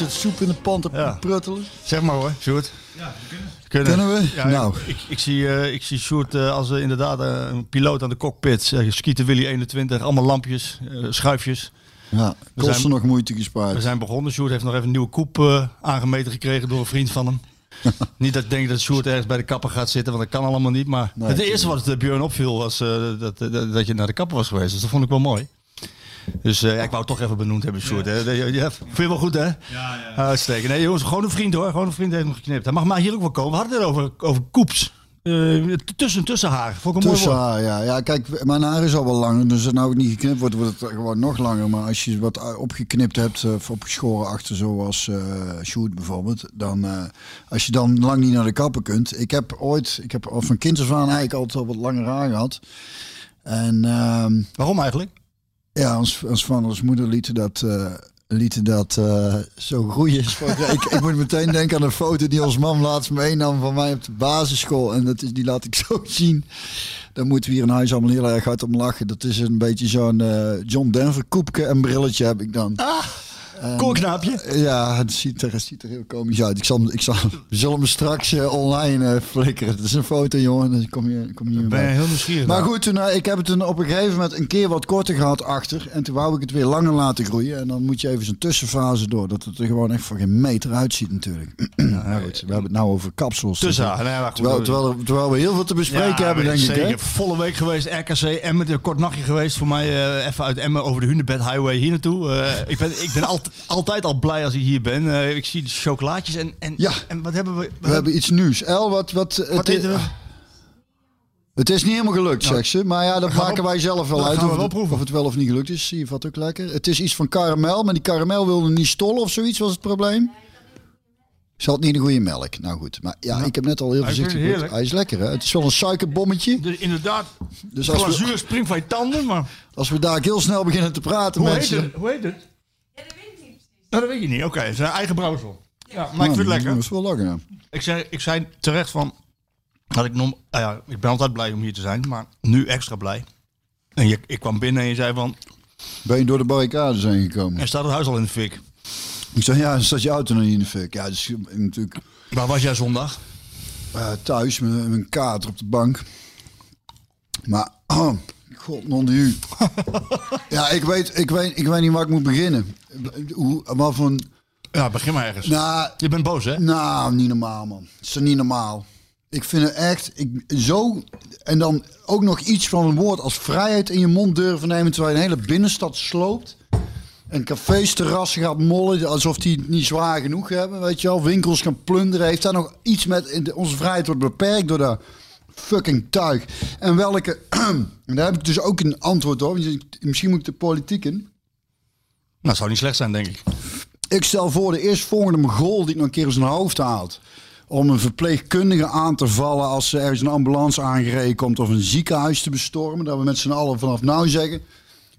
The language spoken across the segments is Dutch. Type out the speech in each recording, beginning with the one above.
3-0. Ja, zit soep in de pan te Ja. pruttelen. Zeg maar hoor, Sjoerd. Ja, kunnen. Kunnen we? Ja, Nou. Ik, ik zie, eh, ik zie Sjoerd eh, als eh, inderdaad eh, een piloot aan de cockpit. Uh, Skieten Willy 21, allemaal lampjes, eh, schuifjes. Ja, We kosten zijn- nog moeite We gespaard. zijn begonnen. Sjoerd heeft nog even een nieuwe koep eh, aangemeten gekregen door een vriend van hem. niet dat ik denk dat Sjoerd ergens bij de kapper gaat zitten, want dat kan allemaal niet. Maar Nee, het eerste wat de Björn opviel was eh, dat, dat, dat je naar de kapper was geweest. Dus dat vond ik wel mooi. Dus eh, ja, ik wou het toch even benoemd hebben, Sjoerd. hè. Ja. Ja, vind je wel goed, hè? Ja, ja. Uitstekend. Nee, jongens, gewoon een vriend hoor. Gewoon een vriend heeft hem geknipt. Hij mag maar hier ook wel komen. We hadden het over, over koeps. Eh, tussen, tussen haar. Vond ik een Tussen mooi haar, ja. ja. Kijk, mijn haar is al wel langer. Dus als het nou niet geknipt wordt, wordt het gewoon nog langer. Maar als je wat opgeknipt hebt eh, of opgeschoren achter, zoals Sjoerd bijvoorbeeld. Dan, als je dan lang niet naar de kapper kunt. Ik heb ooit, ik heb al van kinds af aan eigenlijk altijd al wat langer haar gehad. En ehm, Waarom eigenlijk? Ja, ons, ons en ons moeder lieten dat, eh, lieten dat eh, zo groeien. ik, ik moet meteen denken aan een foto die ons mam laatst meenam van mij op de basisschool. En dat is, die laat ik zo zien. Daar moeten we hier in huis allemaal heel erg hard om lachen. Dat is een beetje zo'n eh, John Denver koepje en brilletje heb ik dan. Koorknaapje. Ja, het ziet er, het ziet er heel komisch uit. Ik zal, hem- ik zal, we zullen hem straks eh, online eh, flikkeren. Het is een foto, jongen. Dan kom je, kom je niet meer Ben je heel nieuwsgierig. Maar goed, toen, eh, ik heb het toen op een gegeven moment een keer wat korter gehad achter. En toen wou ik het weer langer laten groeien. En dan moet je even zo'n tussenfase door. Dat het er gewoon echt voor geen meter uitziet natuurlijk. Ja, goed, we hebben het nou over kapsels. Tussen Dus, Nee, goed, terwijl, terwijl, er- terwijl we heel veel te bespreken Ja, hebben, denk zeker. ik. Hè? Volle week geweest, RKC, Emmen, een kort nachtje geweest. Voor mij even uit Emmen over de Hunebed Highway hier naartoe. Ik ben, ik ben alt- altijd al blij als ik hier ben. Eh, ik zie de chocolaatjes en, en, Ja. en wat hebben we? Wat We hebben iets nieuws. El, wat... Wat, wat het, eten we? het is niet helemaal gelukt, zegt ze. Maar ja, dat we maken op- wij zelf wel uit. gaan we Of wel het, proeven. of het wel of niet gelukt is. Zie je wat ook lekker. Het is iets van karamel. Maar die karamel wilde niet stollen of zoiets, was het probleem. Ze had niet een goede melk. Nou goed. Maar ja, ik heb net al heel voorzichtig... goed. Hij is lekker, hè? Het is wel een suikerbommetje. Dus inderdaad, Dus als we, glazuur springt van je tanden, maar als we daar heel snel beginnen te praten, hoe heet mensen... het? Hoe heet het? Ja, dat weet ik niet Nou, dat weet je niet. Oké, het is een eigen brouwsel. Ja, maar ik Nou, vind het lekker. Dat is wel lekker, ja. Ik zei, ik zei terecht van, had ik, nom, ah ja, ik ben altijd blij om hier te zijn, maar nu extra blij. En je, ik kwam binnen en je zei van, Ben je door de barricades heen gekomen? er staat het huis al in de fik. Ik zei, ja, dan staat je auto nog niet in de fik. Ja, dus natuurlijk... Waar was jij zondag? Eh, thuis met met een kater op de bank. Maar, oh, god, non de u. ja, ik weet, ik, weet, ik weet niet waar ik moet beginnen. Hoe, wat voor... een- Ja, begin maar ergens. Nou, Je bent boos, hè? nou, niet normaal, man. Het is niet normaal. Ik vind het echt ik, zo... En dan ook nog iets van een woord als vrijheid in je mond durven nemen... terwijl je een hele binnenstad sloopt. En cafés, terrassen gaat mollen alsof die het niet zwaar genoeg hebben. Weet je wel, winkels gaan plunderen. Heeft daar nog iets met... in de- Onze vrijheid wordt beperkt door dat fucking tuig. En welke... en daar heb ik dus ook een antwoord op. Misschien moet ik de politiek in. Nou, zou niet slecht zijn, denk ik. Ik stel voor de eerstvolgende Mogol die nog een keer in zijn hoofd haalt. Om een verpleegkundige aan te vallen als er ergens een ambulance aangereden komt of een ziekenhuis te bestormen. Dat we met z'n allen vanaf nou zeggen.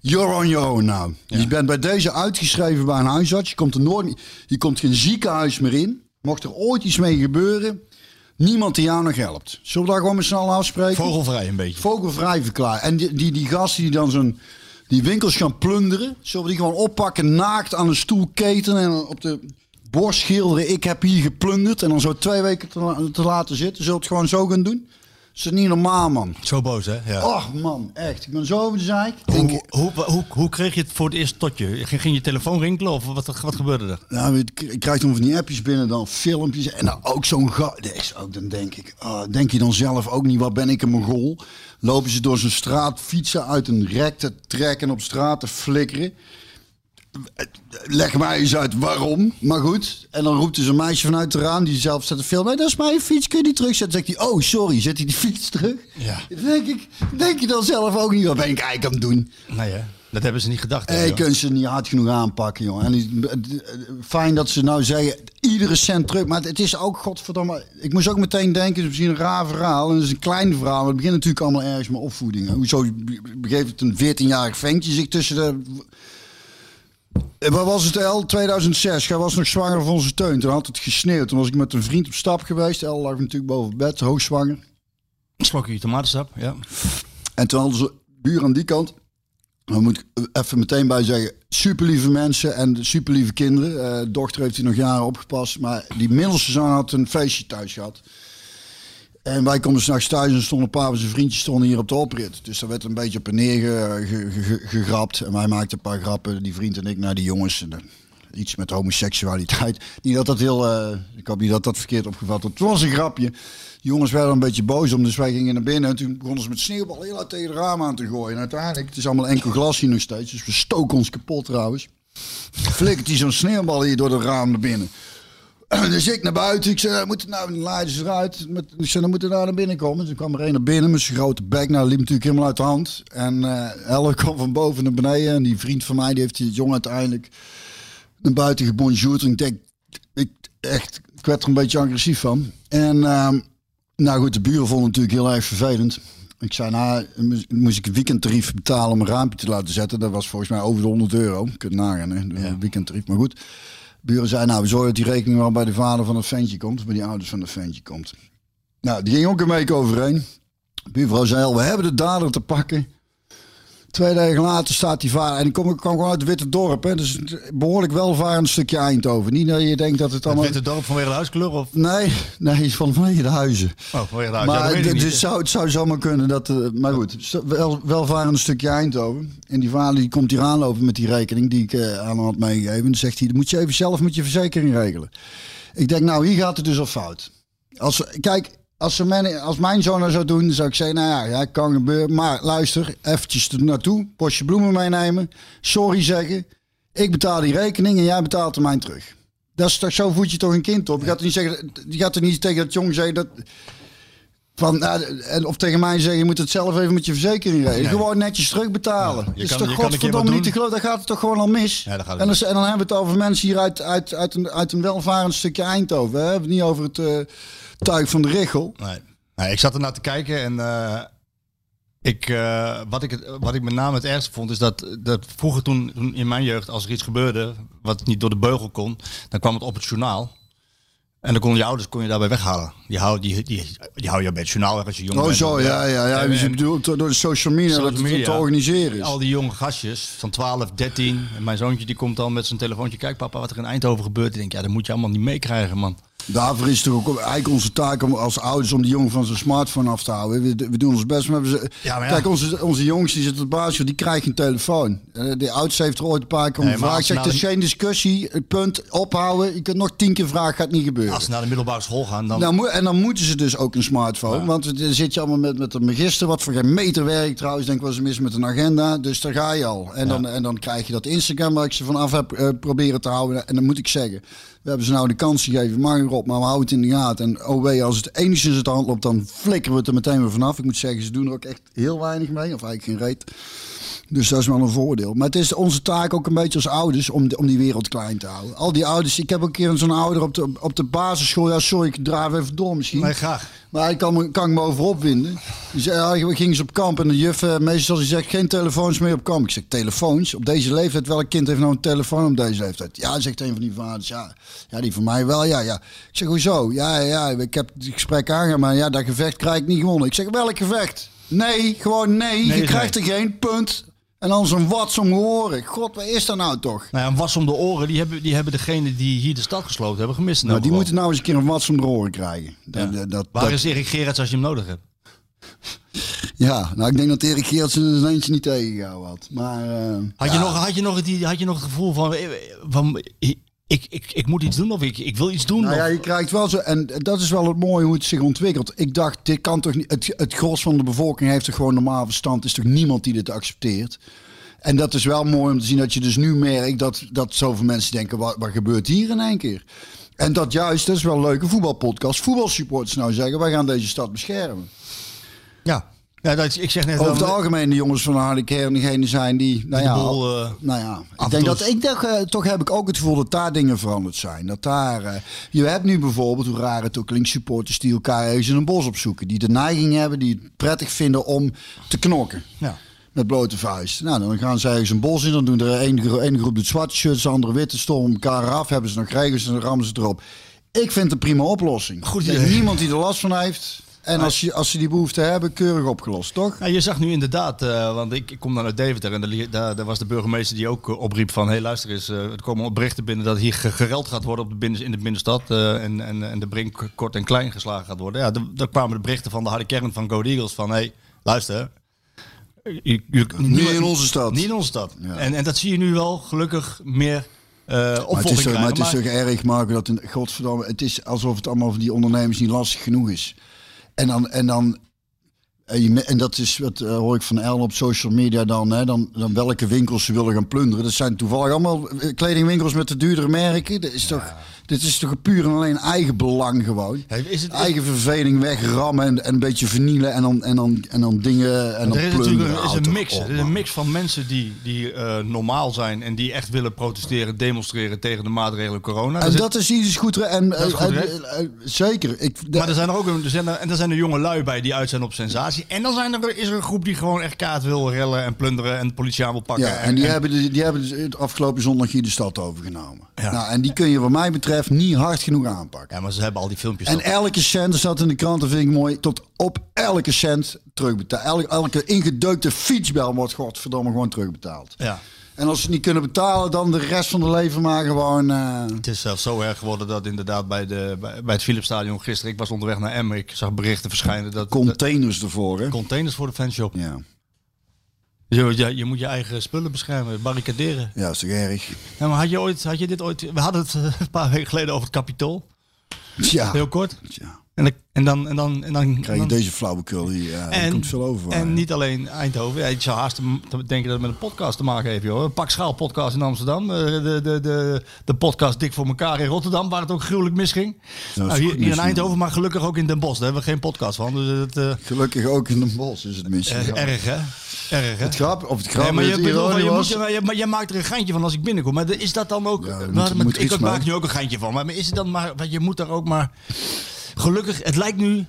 You're on your own now. Je bent bij deze uitgeschreven bij een huisarts. Je komt er nooit meer- je komt geen ziekenhuis meer in. Mocht er ooit iets mee gebeuren, niemand die jou nog helpt. Zullen we daar gewoon met z'n allen afspreken? Vogelvrij een beetje. Vogelvrij verklaren. En die, die, die gast die dan zo'n die winkels gaan plunderen. Zullen we die gewoon oppakken, naakt aan een stoel ketenen en op de borst schilderen. Ik heb hier geplunderd. En dan zo twee weken te, te laten zitten. Zullen we het gewoon zo gaan doen? Is niet normaal, man. Zo boos, hè? Ja. Och, man, echt. Ik ben zo over de zaak. Ik Denk, Hoe, hoe, hoe, hoe kreeg je het voor het eerst tot je? Ging, ging je telefoon rinkelen of wat, wat gebeurde er? Nou, ik, krijg dan van die appjes binnen, dan filmpjes. En dan ook zo'n ga. Dat is ook, dan denk ik, ah, denk je dan zelf ook niet, wat ben ik een mogol? Lopen ze door zo'n straat, fietsen uit een rek te trekken, op straat te flikkeren. Leg mij eens uit waarom. Maar goed. En dan roept dus een meisje vanuit de raam die zelf zet te filmen. Nee, dat is mijn fiets, kun je die terugzetten? Dan zegt hij, oh sorry, zet hij die fiets terug? Ja. Dan denk ik, denk je dan zelf ook niet, wat ben ik eigenlijk aan het doen? Nee, hè? Dat hebben ze niet gedacht. hè, Hey, kunnen ze niet hard genoeg aanpakken, joh. En die- fijn dat ze nou zeggen, iedere cent terug. Maar het is ook, godverdomme... Ik moest ook meteen denken, het is misschien een raar verhaal. En het is een klein verhaal, maar het begint natuurlijk allemaal ergens met opvoeding. Hoezo begeeft het een 14-jarig ventje zich tussen de... Eh, Wat was het, El? 2006. Hij was nog zwanger van zijn teun. Toen had het gesneeuwd. Toen was ik met een vriend op stap geweest. El lag natuurlijk boven bed, hoogzwanger. Slokje tomatensap, ja. En toen hadden ze buur aan die kant. Dan moet ik even meteen bij zeggen, super lieve mensen en super lieve kinderen. Eh, dochter heeft hij nog jaren opgepast. Maar die middelste zoon had een feestje thuis gehad. En wij komen s'nachts thuis en stonden een paar van zijn vriendjes stonden hier op de oprit. Dus daar werd een beetje op en neer ge- ge- ge- ge- gegrapt. En wij maakten een paar grappen, die vriend en ik, naar die jongens. En, eh, iets met homoseksualiteit. Niet dat dat heel, eh, ik hoop niet dat dat verkeerd opgevat. Het was een grapje. De jongens werden een beetje boos om, dus wij gingen naar binnen. En toen begonnen ze met sneeuwballen heel hard tegen de raam aan te gooien. En uiteindelijk, het is allemaal enkel glas hier nog steeds. Dus we stoken ons kapot trouwens. Flikkert hij zo'n sneeuwbal hier door de raam naar binnen. Dus ik naar buiten. Ik zei, moet het nou, dan leiden ze eruit. Met, ik zei, dan moeten we nou naar binnen komen. Toen kwam er een naar binnen met zijn grote bek. Nou, liep natuurlijk helemaal uit de hand. En eh Elle kwam van boven naar beneden. En die vriend van mij, die heeft die jongen uiteindelijk naar buiten gebonjourd. En ik denk, ik, echt, ik werd er een beetje agressief van. En ehm, nou goed, de buren vonden het natuurlijk heel erg vervelend. Ik zei, nou, mo- moest ik een weekendtarief betalen om een raampje te laten zetten. Dat was volgens mij over de 100 euro. Je kunt nagaan, hè, een weekendtarief. Maar goed, buren zeiden, nou, we zorgen dat die rekening wel bij de vader van het ventje komt. Bij die ouders van het ventje komt. Nou, die ging ook een week overheen. De buurvrouw zei we hebben de dader te pakken. Twee dagen later staat die vader. En ik kwam gewoon uit het Witte Dorp. Hè, dus behoorlijk welvarend stukje Eindhoven. Niet dat je denkt dat het Het allemaal... witte dorp vanwege de huiskleur of? Nee, nee, van vanwege de huizen. Oh, vanwege de huis. ja, Maar dat weet ik het, het zou, het zou zomaar kunnen dat. eh, maar goed, wel, welvarend stukje Eindhoven. En die vader die komt hier aanlopen met die rekening die ik eh, aan hem had meegegeven. En dan zegt hij: dat moet je even zelf met je verzekering regelen. Ik denk, nou, hier gaat het dus al fout. Als, kijk, als, ze mijn, als mijn zoon dat zou doen, zou ik zeggen: nou ja, ja, kan gebeuren. Maar luister, eventjes er naartoe, postje bloemen meenemen, sorry zeggen. Ik betaal die rekening en jij betaalt er mijn terug. Dat is toch, zo voed je toch een kind op? Je gaat er niet, zeggen, je gaat er niet tegen dat jong zeggen dat. Van, nou, en of tegen mij zeggen, je moet het zelf even met je verzekering regelen. Gewoon netjes terugbetalen. Ja, je is kan- toch je godverdomme niet te geloven. Dan gaat het toch gewoon al mis. Ja, en, dan, mis. en dan hebben we het over mensen hier uit, uit, uit, een, uit een welvarend stukje Eindhoven. Hè? We hebben het niet over het eh, tuig van de Richel. Nee. nee, ik zat ernaar te kijken en eh, ik, eh, wat, ik, het- wat ik met name het ergste vond, is dat, dat vroeger toen, toen in mijn jeugd, als er iets gebeurde wat niet door de beugel kon, dan kwam het op het journaal. En dan kon je ouders kon je daarbij weghalen. Die houden die, die, die hou je bij het journaal weg als je jong Oh bent. zo, ja, ja, ja. En- Dus je bedoelt door de social media Social dat het te organiseren is. Al die jonge gastjes van 12, 13. En mijn zoontje die komt dan met zijn telefoontje. Kijk papa, wat er in Eindhoven gebeurt. Ik denk, ja, dat moet je allemaal niet meekrijgen, man. Daarvoor is het toch ook eigenlijk onze taak om als ouders om die jongen van zijn smartphone af te houden. We, we doen ons best. Maar we ze, Ja, maar ja. Kijk, onze, onze jongens die zitten op de basisschool, die krijgen een telefoon. Eh, De oudste heeft er ooit een paar keer om Nee, gevraagd. als Ik zeg, nou het is geen discussie. Punt, ophouden. Je kunt nog tien keer vragen, gaat niet gebeuren. Als ze naar de middelbare school gaan, dan... Nou, en dan moeten ze dus ook een smartphone. Want dan zit je allemaal met, met een magister, wat voor geen meter werkt trouwens. Denk was mis met een agenda. Dus daar ga je al. En, dan, en dan krijg je dat Instagram waar ik ze vanaf heb eh, proberen te houden. En dan moet ik zeggen, we hebben ze nou de kans gegeven. Mag erop, maar we houden het in de gaten. En wee, als het enigszins het hand loopt, dan flikkeren we het er meteen weer vanaf. Ik moet zeggen, ze doen er ook echt heel weinig mee. Of eigenlijk geen reet. Dus dat is wel een voordeel. Maar het is onze taak ook een beetje als ouders om, de- om die wereld klein te houden. Al die ouders, ik heb ook een keer zo'n ouder op de, op de basisschool. Ja, sorry, ik draaf even door misschien. Nee, graag. Maar ik kan, me- kan ik me over opwinden. Zei, ja, we gingen ze op kamp en de juf, eh, meestal die zegt geen telefoons meer op kamp. Ik zeg, telefoons? Op deze leeftijd? Welk kind heeft nou een telefoon op deze leeftijd? Ja, zegt een van die vaders. Ja, ja die van mij wel, ja, ja. Ik zeg, hoezo? Ja, ja, ik heb het gesprek aangegaan, maar ja, dat gevecht krijg ik niet gewonnen. Ik zeg, welk gevecht? Nee, gewoon nee, Nee je krijgt er geen, punt. En dan zo'n wat om oren. God, wat is dat nou toch? Nou ja, een was om de oren, die hebben, die hebben degene die hier de stad gesloten hebben gemist. Nou, die moeten nou eens een keer een wat om de oren krijgen. Ja. Dat, dat, Waar is Erik Gerrits als je hem nodig hebt? ja, nou ik denk dat Erik Geertsen een eentje niet tegengehouden had. Maar, eh, Had, je ja. nog, had, je nog, die, had je nog het gevoel van, eh, van ik, ik, ik moet iets doen of ik, ik wil iets doen? Nou ja, of- je krijgt wel zo, en dat is wel het mooie hoe het zich ontwikkelt. Ik dacht, dit kan toch niet, het, het gros van de bevolking heeft toch gewoon normaal verstand. Er is toch niemand die dit accepteert. En dat is wel mooi om te zien dat je dus nu merkt dat, dat zoveel mensen denken, wat, wat gebeurt hier in één keer? En dat juist, dat is wel een leuke voetbalpodcast. Voetbalsupporters nou zeggen, wij gaan deze stad beschermen. ja. Dat, ik zeg net Over het wel- algemeen de jongens van de harde kern degene zijn die... Nou de ja, eh, nou ja, ik denk en dat ik dacht, eh, toch heb ik ook het gevoel dat daar dingen veranderd zijn. Dat daar, eh, je hebt nu bijvoorbeeld, hoe raar het ook klinkt, supporters die elkaar ergens in een bos opzoeken. Die de neiging hebben, die het prettig vinden om te knokken. Ja. Met blote vuist. Nou, dan gaan ze ergens een bos in. Dan doen er ene, gro- groep doet zwarte shirts, de andere witte. Stormen elkaar af. Hebben ze nog regels en dan rammen ze erop. Ik vind het een prima oplossing. Goed niemand die er last van heeft. En als, je, als ze die behoefte hebben, keurig opgelost, toch? Ja, je zag nu inderdaad, eh, want ik, ik kom dan uit Deventer en daar, daar, daar was de burgemeester die ook eh, opriep van, hé luister eens, eh, er komen berichten binnen dat hier ge- gereld gaat worden op de binnen, in de binnenstad en, en, en de brink kort en klein geslagen gaat worden. Ja, daar kwamen de berichten van de harde kern van Go Eagles van, hé luister, je, je- Niet in onze stad. Niet in onze stad. Ja. En, en dat zie je nu wel gelukkig meer eh Maar het is, toch, maar het is erg, Marco, dat een, godverdomme, het is alsof het allemaal voor die ondernemers niet lastig genoeg is. En dan, en dan me- en dat is wat eh, hoor ik van Ellen op social media dan, hè, dan, dan welke winkels ze willen gaan plunderen. Dat zijn toevallig allemaal eh, kledingwinkels met de duurdere merken. Dat is toch, dit is toch puur en alleen eigen belang gewoon. Is het- eigen verveling wegrammen en, en een beetje vernielen en dan, en dan, en dan dingen en dan er is natuurlijk een, is een mix. op, er is een mix van mensen die, die eh, normaal zijn en die echt willen protesteren, demonstreren tegen de maatregelen corona. En dat is iets goed. En, goed en- en- zeker. Ik, maar er zijn er ook een, er zijn er, en er zijn er jonge lui bij die uit zijn op sensatie. En dan zijn er, is er een groep die gewoon echt kaart wil rellen en plunderen en de politie aan wil pakken. Ja, en die hebben, de- die hebben het afgelopen zondag hier de stad overgenomen. Ja. Nou, en die kun je wat mij betreft niet hard genoeg aanpakken. Ja, maar ze hebben al die filmpjes. En elke cent, er staat in de krant, dat vind ik mooi, tot op elke cent terugbetaald. Elke, elke ingedeukte fietsbel wordt godverdomme gewoon terugbetaald. ja. En als ze het niet kunnen betalen, dan de rest van de leven maar gewoon... eh, Het is zelfs zo erg geworden dat inderdaad bij, de, bij, bij het Philipsstadion gisteren, ik was onderweg naar Emmen, ik zag berichten verschijnen dat containers ervoor, hè? containers voor de fanshop. Ja. Je, moet je eigen spullen beschermen, barricaderen. ja, is toch erg? Ja, maar had je, ooit, had je dit ooit... We hadden het eh, een paar weken geleden over het kapitool. Ja. Heel kort. ja. En, dan- en dan... En dan, en dan Krijg je dan- deze flauwekul hier. Ja, er komt veel over. En ja. niet alleen Eindhoven. Ja, ik zou haast denken dat het met een podcast te maken heeft. Joh. Een Pak Schaal podcast in Amsterdam. Eh, De, de, de, de podcast Dik voor elkaar in Rotterdam. Waar het ook gruwelijk misging. Nou, hier, in Eindhoven, maar gelukkig ook in Den Bosch. Daar hebben we geen podcast van. Dus het, eh, Gelukkig ook in de bos is het eh, erg hè? Erg hè? Het grap, of het grap Nee, maar, je, maar, je moet, maar, je, maar jij maakt er een geintje van als ik binnenkom. Maar is dat dan ook... Ja, er maar- maar moet ik maak mee. nu ook een geintje van. Maar is het dan maar... Je moet daar ook maar... Gelukkig, het lijkt nu...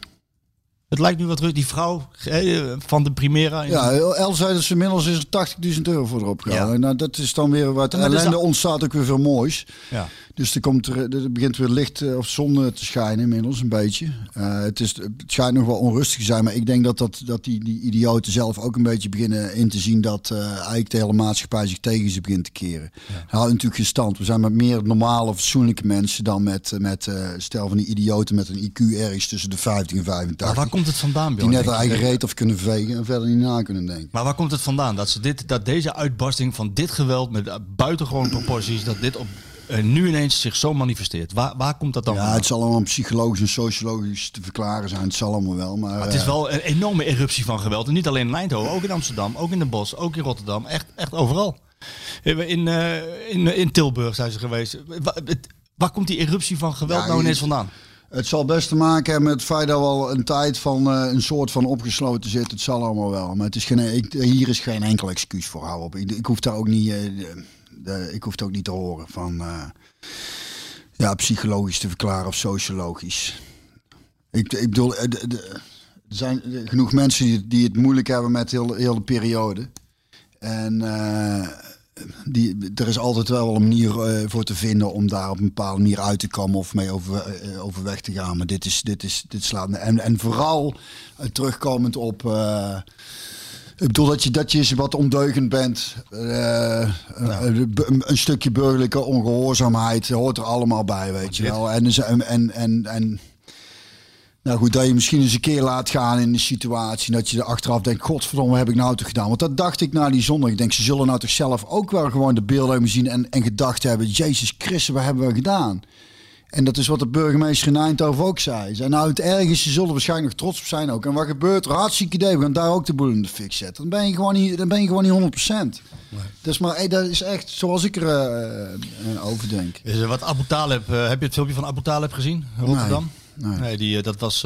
Het lijkt nu wat rustig. Die vrouw van de Primera. Ja, El zei dat ze inmiddels is er 80.000 euro voor erop. Ja. Nou, dat is dan weer wat ellende dan- ontstaat ook weer veel moois. ja. Dus er, komt er, er begint weer licht eh, of zon eh, te schijnen inmiddels een beetje. Eh, het, is, het schijnt nog wel onrustig te zijn, maar ik denk dat, dat, dat die, die idioten zelf ook een beetje beginnen in te zien dat eigenlijk de hele maatschappij zich tegen ze begint te keren. Ja. houdt natuurlijk geen stand. We zijn met meer normale, fatsoenlijke mensen dan met, met stel van die idioten met een IQ ergens tussen de 50 en 85. Maar waar komt het vandaan, die net eigen reet of kunnen vegen en verder niet na kunnen denken. Maar waar komt het vandaan? Dat, ze dit, dat deze uitbarsting van dit geweld met buitengewoon proporties, dat dit op, nu ineens zich zo manifesteert. Waar, waar komt dat dan Ja, het zal allemaal psychologisch en sociologisch te verklaren zijn. Het zal allemaal wel. Maar, Maar het is eh, wel een enorme eruptie van geweld. En niet alleen in Eindhoven, ook in Amsterdam, ook in Den Bosch, ook in Rotterdam. Echt, echt overal. In, eh, in, in Tilburg zijn ze geweest. Het- Waar komt die eruptie van geweld Ja, nou ineens vandaan? Het zal best te maken hebben met het feit dat we al een tijd van eh, een soort van opgesloten zitten. Het zal allemaal wel. Maar het is geen, ik, hier is geen enkel excuus voor. Hou op. Ik, ik hoef daar ook niet, eh, ik hoef het ook niet te horen van eh, ja, psychologisch te verklaren of sociologisch. Ik, ik bedoel, eh, er zijn genoeg mensen die, die het moeilijk hebben met heel, heel de periode. En eh, die, er is altijd wel een manier voor te vinden om daar op een bepaalde manier uit te komen of mee over, overweg te gaan. Maar dit, is, dit, is, dit slaat. En, en vooral terugkomend op. eh, Ik bedoel dat je, dat je eens wat ondeugend bent. Eh, een, een- een stukje burgerlijke ongehoorzaamheid hoort er allemaal bij, weet je wel. En, dus- en, en, en, en nou goed, dat je misschien eens een keer laat gaan in de situatie. Dat je er achteraf denkt, godverdomme, wat heb ik nou toch gedaan? Want dat dacht ik na die zondag. Ik denk, ze zullen nou toch zelf ook wel gewoon de beelden hebben zien en, en gedacht hebben. Jezus Christus, wat hebben we gedaan? En dat is wat de burgemeester in Eindhoven ook zei. Ze nou het ergste, ze zullen waarschijnlijk nog trots op zijn ook. En wat gebeurt er? Hartstikke idee, we gaan daar ook de boel in de fik zetten. Dan ben je gewoon niet, dan ben je gewoon niet 100%. Dat is maar, eh, dat is echt zoals ik er eh, eh, over denk. Is er wat Abu Talib, eh, heb je het filmpje van Abu Talib gezien? Rotterdam? Nee, nee. die, dat was,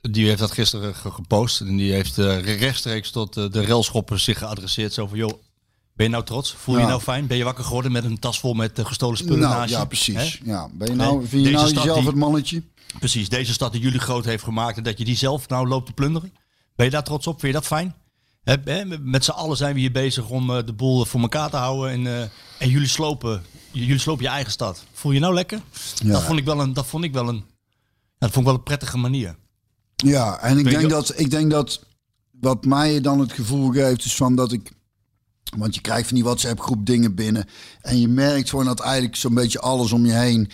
die heeft dat gisteren ge- gepost. En die heeft rechtstreeks tot de railschoppers zich geadresseerd. Zo van, joh, ben je nou trots? Voel je je nou fijn? Ben je wakker geworden met een tas vol met eh, gestolen spullen Nou, naast je? ja, precies. Ja. Ben je Nee, nou, vind je deze nou jezelf die- het mannetje? Precies, deze stad die jullie groot heeft gemaakt en dat je die zelf nou loopt te plunderen. Ben je daar trots op? Vind je dat fijn? Met z'n allen zijn we hier bezig om eh, de boel voor elkaar te houden. En, eh, en jullie, slopen, jullie slopen je eigen stad. Voel je nou lekker? Ja. Dat vond ik wel een, dat vond ik wel een, dat vond ik wel een prettige manier. Ja, en ik denk, dat, ik denk dat wat mij dan het gevoel geeft is van dat ik... Want je krijgt van die WhatsApp-groep dingen binnen. En je merkt gewoon dat eigenlijk zo'n beetje alles om je heen...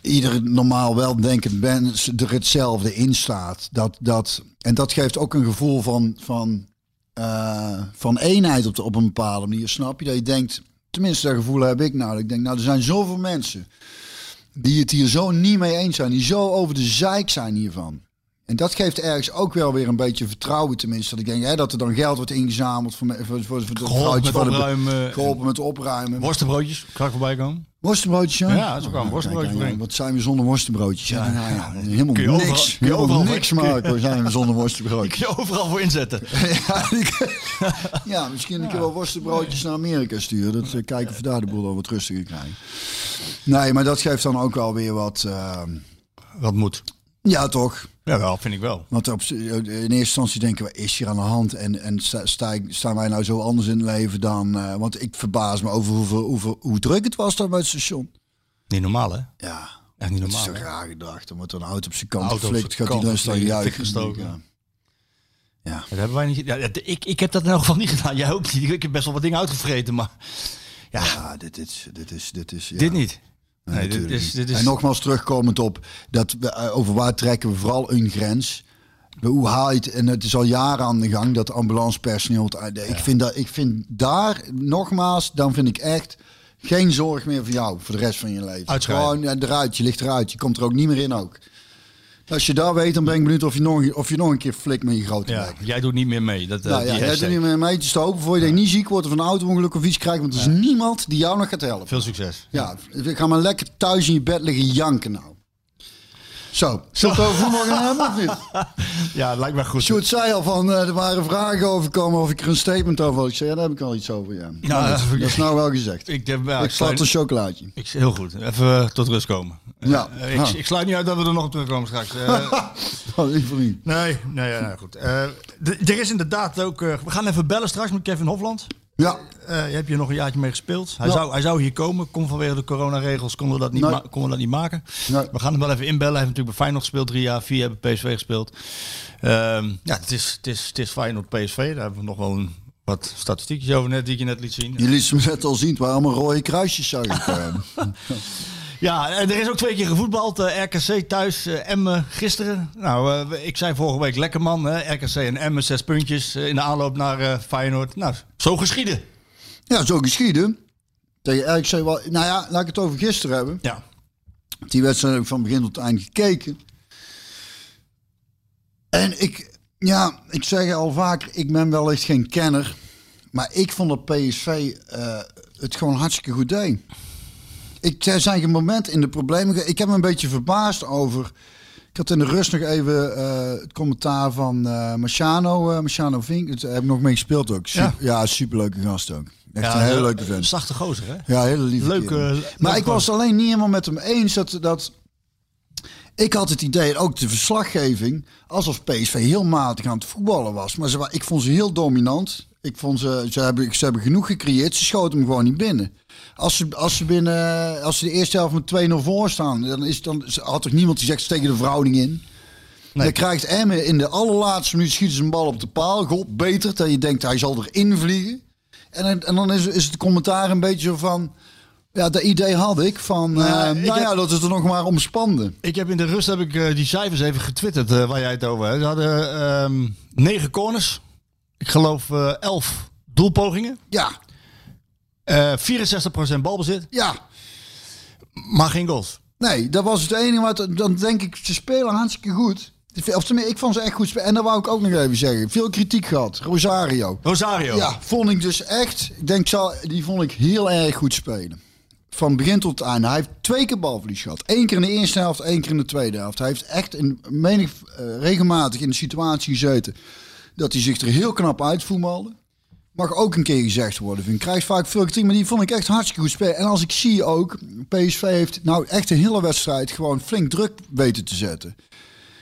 Iedere normaal weldenkend mens er hetzelfde in staat. Dat, dat, en dat geeft ook een gevoel van, van, eh, van eenheid op, op een bepaalde manier. Snap je? Dat je denkt, tenminste dat gevoel heb ik nou. Ik denk, nou er zijn zoveel mensen die het hier zo niet mee eens zijn. Die zo over de zeik zijn hiervan. En dat geeft ergens ook wel weer een beetje vertrouwen tenminste. Dat ik denk hè, dat er dan geld wordt ingezameld voor, voor, voor, voor het Geholpen met opruimen. Geholpen met opruimen. Worstenbroodjes, ik voorbij komen? Worstenbroodjes, ja? Ja, dat is ook wel een worstenbroodje één. Wat zijn we zonder worstenbroodjes? Ja, ja, ja, helemaal Kun je overal- niks. kun je overal- niks maken. We zijn we zonder worstenbroodjes. Kun je overal voor inzetten. ja, misschien een keer wel worstenbroodjes naar Amerika sturen. Dat eh, kijken of we daar de boel al wat rustiger krijgen. Nee, maar dat geeft dan ook wel weer wat... eh, Wat moet. Ja, toch? Ja, wel, vind ik wel. Want op, in eerste instantie denken we, is hier aan de hand? En, en sta, sta staan wij nou zo anders in het leven dan... eh, want ik verbaas me over hoeveel, hoeveel, hoe druk het was daar bij het station. Niet normaal, hè? Ja, Echt niet dat is normaal. hè? raar gedacht. Dan wordt er een auto op zijn kant geflikt. Gaat hij dan staan juichen. gestoken. Ja. Ja. Dat hebben wij niet. Ja, ik, ik heb dat in elk geval niet gedaan. Jij ook niet. Ik heb best wel wat dingen uitgevreten, maar ja, Ja, dit is... Dit, is, dit, is, ja. dit niet. Nee, dit is, niet. dit is. En nogmaals terugkomend op dat we, eh, over waar trekken we vooral een grens. Hoe haal je het? En het is al jaren aan de gang dat ambulancepersoneel. het Ik, vind dat, ik vind daar, nogmaals, dan vind ik echt geen zorg meer voor jou voor de rest van je leven. Uitschrijven. Gewoon eh, eruit, je ligt eruit, je komt er ook niet meer in ook. Als je daar weet, dan ben ik benieuwd of je nog, of je nog een keer flikt met je grote ja, jij doet niet meer mee. Dat, eh, Nou ja, jij doet niet meer mee te stoken voor je niet ziek wordt of een auto-ongeluk of iets krijgt. Want er is niemand die jou nog gaat helpen. Veel succes. Ja, ik ga maar lekker thuis in je bed liggen janken nou. Zo, zullen we het over gaan hebben of niet? Ja, lijkt mij goed. Sjoerd zei al van, eh, er waren vragen overkomen of ik er een statement over had. Ik zei, ja, daar heb ik al iets over, ja. Ja, oké. dat is nou wel gezegd. Ik, heb, ja, ik ik, sluit, een chocolaatje. ik, heel goed. Even eh, tot rust komen. Ja. Eh, ik, Ah. ik sluit niet uit dat we er nog op terugkomen straks. Oh, liever niet. nee, nee, ja, nou, goed. Er is inderdaad ook. we gaan even bellen straks met Kevin Hofland. Ja, Eh, je hebt hier nog een jaartje mee gespeeld. Hij, Ja. zou, hij zou hier komen. Kon vanwege de coronaregels konden we dat niet, Nee. ma- konden we dat niet maken. Nee. We gaan hem wel even inbellen. Hij heeft natuurlijk bij Feyenoord gespeeld. Drie jaar, vier hebben PSV gespeeld. Ehm, ja, het is, het, is, het is Feyenoord PSV. Daar hebben we nog wel een, wat statistiekjes over net, die ik je net liet zien. je liet ze me net al zien. Het waren allemaal rode kruisjes, zag ik. Ja, en er is ook twee keer gevoetbald. eh, RKC thuis, eh, Emmen gisteren. Nou, eh, ik zei vorige week lekker man. Hè? RKC en Emmen, zes puntjes in de aanloop naar Feyenoord. Nou, zo geschieden. ja, zo geschieden. Tegen RKC wel... Nou ja, laat ik het over gisteren hebben. Ja, Die wedstrijd heb ik van begin tot eind gekeken. En ik, ja, ik zeg al vaker, ik ben wel echt geen kenner. Maar ik vond dat PSV het gewoon hartstikke goed deed. Ik, zijn geen moment in de problemen. Ik heb me een beetje verbaasd over. Ik had in de rust nog even eh, het commentaar van eh Marciano, eh Marciano Vink. Daar heb ik nog mee gespeeld ook. Super, ja. superleuke gast ook. Echt ja een hele eh, leuke vent. Zachte gozer, hè? Ja, hele lieve Leuke- leuk Maar ik was alleen niet helemaal met hem eens dat... dat ik had het idee, ook de verslaggeving, alsof PSV heel matig aan het voetballen was. Maar ze, ik vond ze heel dominant. Ik vond ze, ze, hebben, ze hebben genoeg gecreëerd. Ze schoten hem gewoon niet binnen. Als ze, als ze, binnen, als ze de eerste helft met 2-0 voor staan, dan, is, dan had toch niemand die zegt ze tegen de verhouding in. Dan krijgt Emmen in de allerlaatste minuut schieten ze een bal op de paal. God beter dat je denkt hij zal erin vliegen. En, dan- en dan is, is het commentaar een beetje zo van... Ja, dat idee had ik van... Nou ja, eh, ik nou heb- ja, dat het er nog maar om spande. Ik heb in de rust heb ik, eh, die cijfers even getwitterd eh, waar jij het over hebt. Ze hadden ehm, negen corners. Ik geloof eh 11 doelpogingen. Ja, eh 64% balbezit. ja. Maar geen goals. Nee, dat was het enige wat... Dan denk ik, ze spelen hartstikke goed. Of tenminste, ik vond ze echt goed spelen. En dat wou ik ook nog even zeggen. Veel kritiek gehad. Rosario. Rosario. Ja, vond ik dus echt. Ik denk, zal- die vond ik heel erg goed spelen. Van begin tot eind. Hij heeft twee keer balverlies gehad. Eén keer in de eerste helft, één keer in de tweede helft. Hij heeft echt in, menig, eh, regelmatig in de situatie gezeten dat hij zich er heel knap uitvoetbalde. Mag ook een keer gezegd worden. Vind ik krijgt vaak veel kritiek, maar die vond ik echt hartstikke goed spelen. En als ik zie ook, PSV heeft nou echt een hele wedstrijd gewoon flink druk weten te zetten.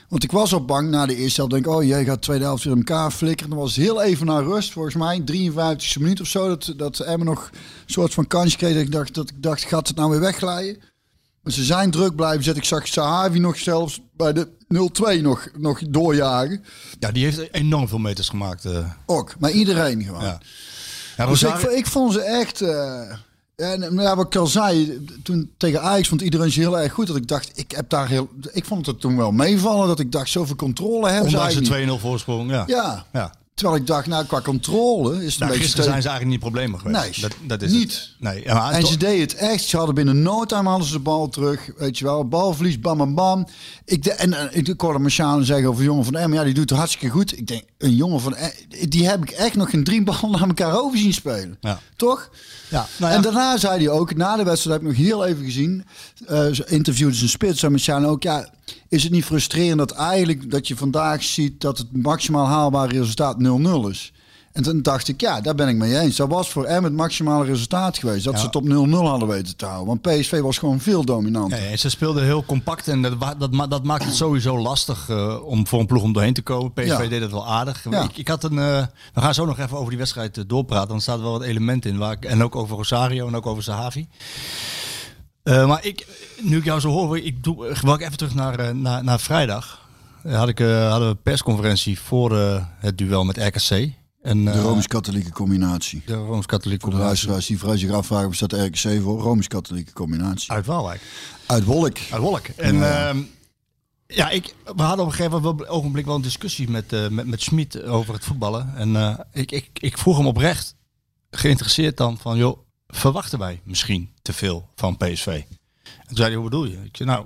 Want ik was al bang na de eerste helft. Denk oh jij gaat de tweede helft weer in elkaar flikkeren. Dan was het heel even naar rust, volgens mij. 53e minuut of zo. Dat, dat Emmen nog een soort van kansje kreeg. Ik dacht, dat ik dacht gaat het nou weer wegglijden? Ze zijn druk blijven zetten. Ik zag Sahavi nog zelfs bij de 0-2 nog, nog doorjagen. Ja, die heeft enorm veel meters gemaakt. eh. Ook, maar iedereen gewoon. ja. Ja, Dus ik, Rosario- ik vond ze echt... eh, en nou ja, wat ik al zei, toen tegen Ajax vond iedereen ze heel erg goed. Dat ik dacht, ik heb daar heel... Ik vond het toen wel meevallen. Dat ik dacht, zoveel controle hebben ze Ondanks niet. 2-0 voorsprong. Ja. Ja. ja. Terwijl ik dacht, nou, qua controle is het Nou, een beetje... gisteren zijn ze eigenlijk niet problemen geweest. Nee, dat, dat is niet. Het. Nee, maar En ze deden het echt. Ze hadden binnen no time hadden ze de bal terug. Weet je wel, balverlies, bam, bam, bam. Ik de, en eh, ik hoorde Marciano zeggen over een jongen van Emmen. Ja, die doet het hartstikke goed. Ik denk, een jongen van Em- Die heb ik echt nog geen drie ballen naar elkaar over zien spelen. Ja. Toch? Ja, nou ja. En daarna zei hij ook, na de wedstrijd heb ik nog heel even gezien. eh ze interviewde zijn spits en Marciano ook. Ja, is het niet frustrerend dat eigenlijk dat je vandaag ziet dat het maximaal haalbare resultaat 0-0 is? En toen dacht ik, ja, daar ben ik mee eens. Dat was voor hem het maximale resultaat geweest. Dat Ja. ze het op 0-0 hadden weten te houden. Want PSV was gewoon veel dominanter. Ja, ze speelden heel compact en dat, dat, dat maakt het sowieso lastig eh, om voor een ploeg om doorheen te komen. PSV Ja. deed het wel aardig. Ik, ik had een, eh, we gaan zo nog even over die wedstrijd eh, doorpraten, want er staat wel wat elementen in. Waar ik, en ook over Rosario en ook over Sahavi. Eh, maar ik, nu ik jou zo hoor, ik doe, wil ik even terug naar, eh, naar, naar vrijdag. Eh, had ik, hadden we een persconferentie voor het duel met RKC. En, De Rooms-Katholieke combinatie. de Rooms-Katholieke Voor de luisteraars die vrij zich afvragen, waar staat de RKC voor? Rooms-Katholieke combinatie. Uit Waalwijk. Uit Wolk. Uit Wolk. En Ja, ja, ja. ik, we hadden op een gegeven moment wel- ogenblik wel een discussie met, eh met, met Schmid over het voetballen. En ik, ik, ik vroeg hem oprecht, geïnteresseerd dan, van joh, verwachten wij misschien te veel van PSV? En toen zei hij, hoe bedoel je? Ik zei, nou,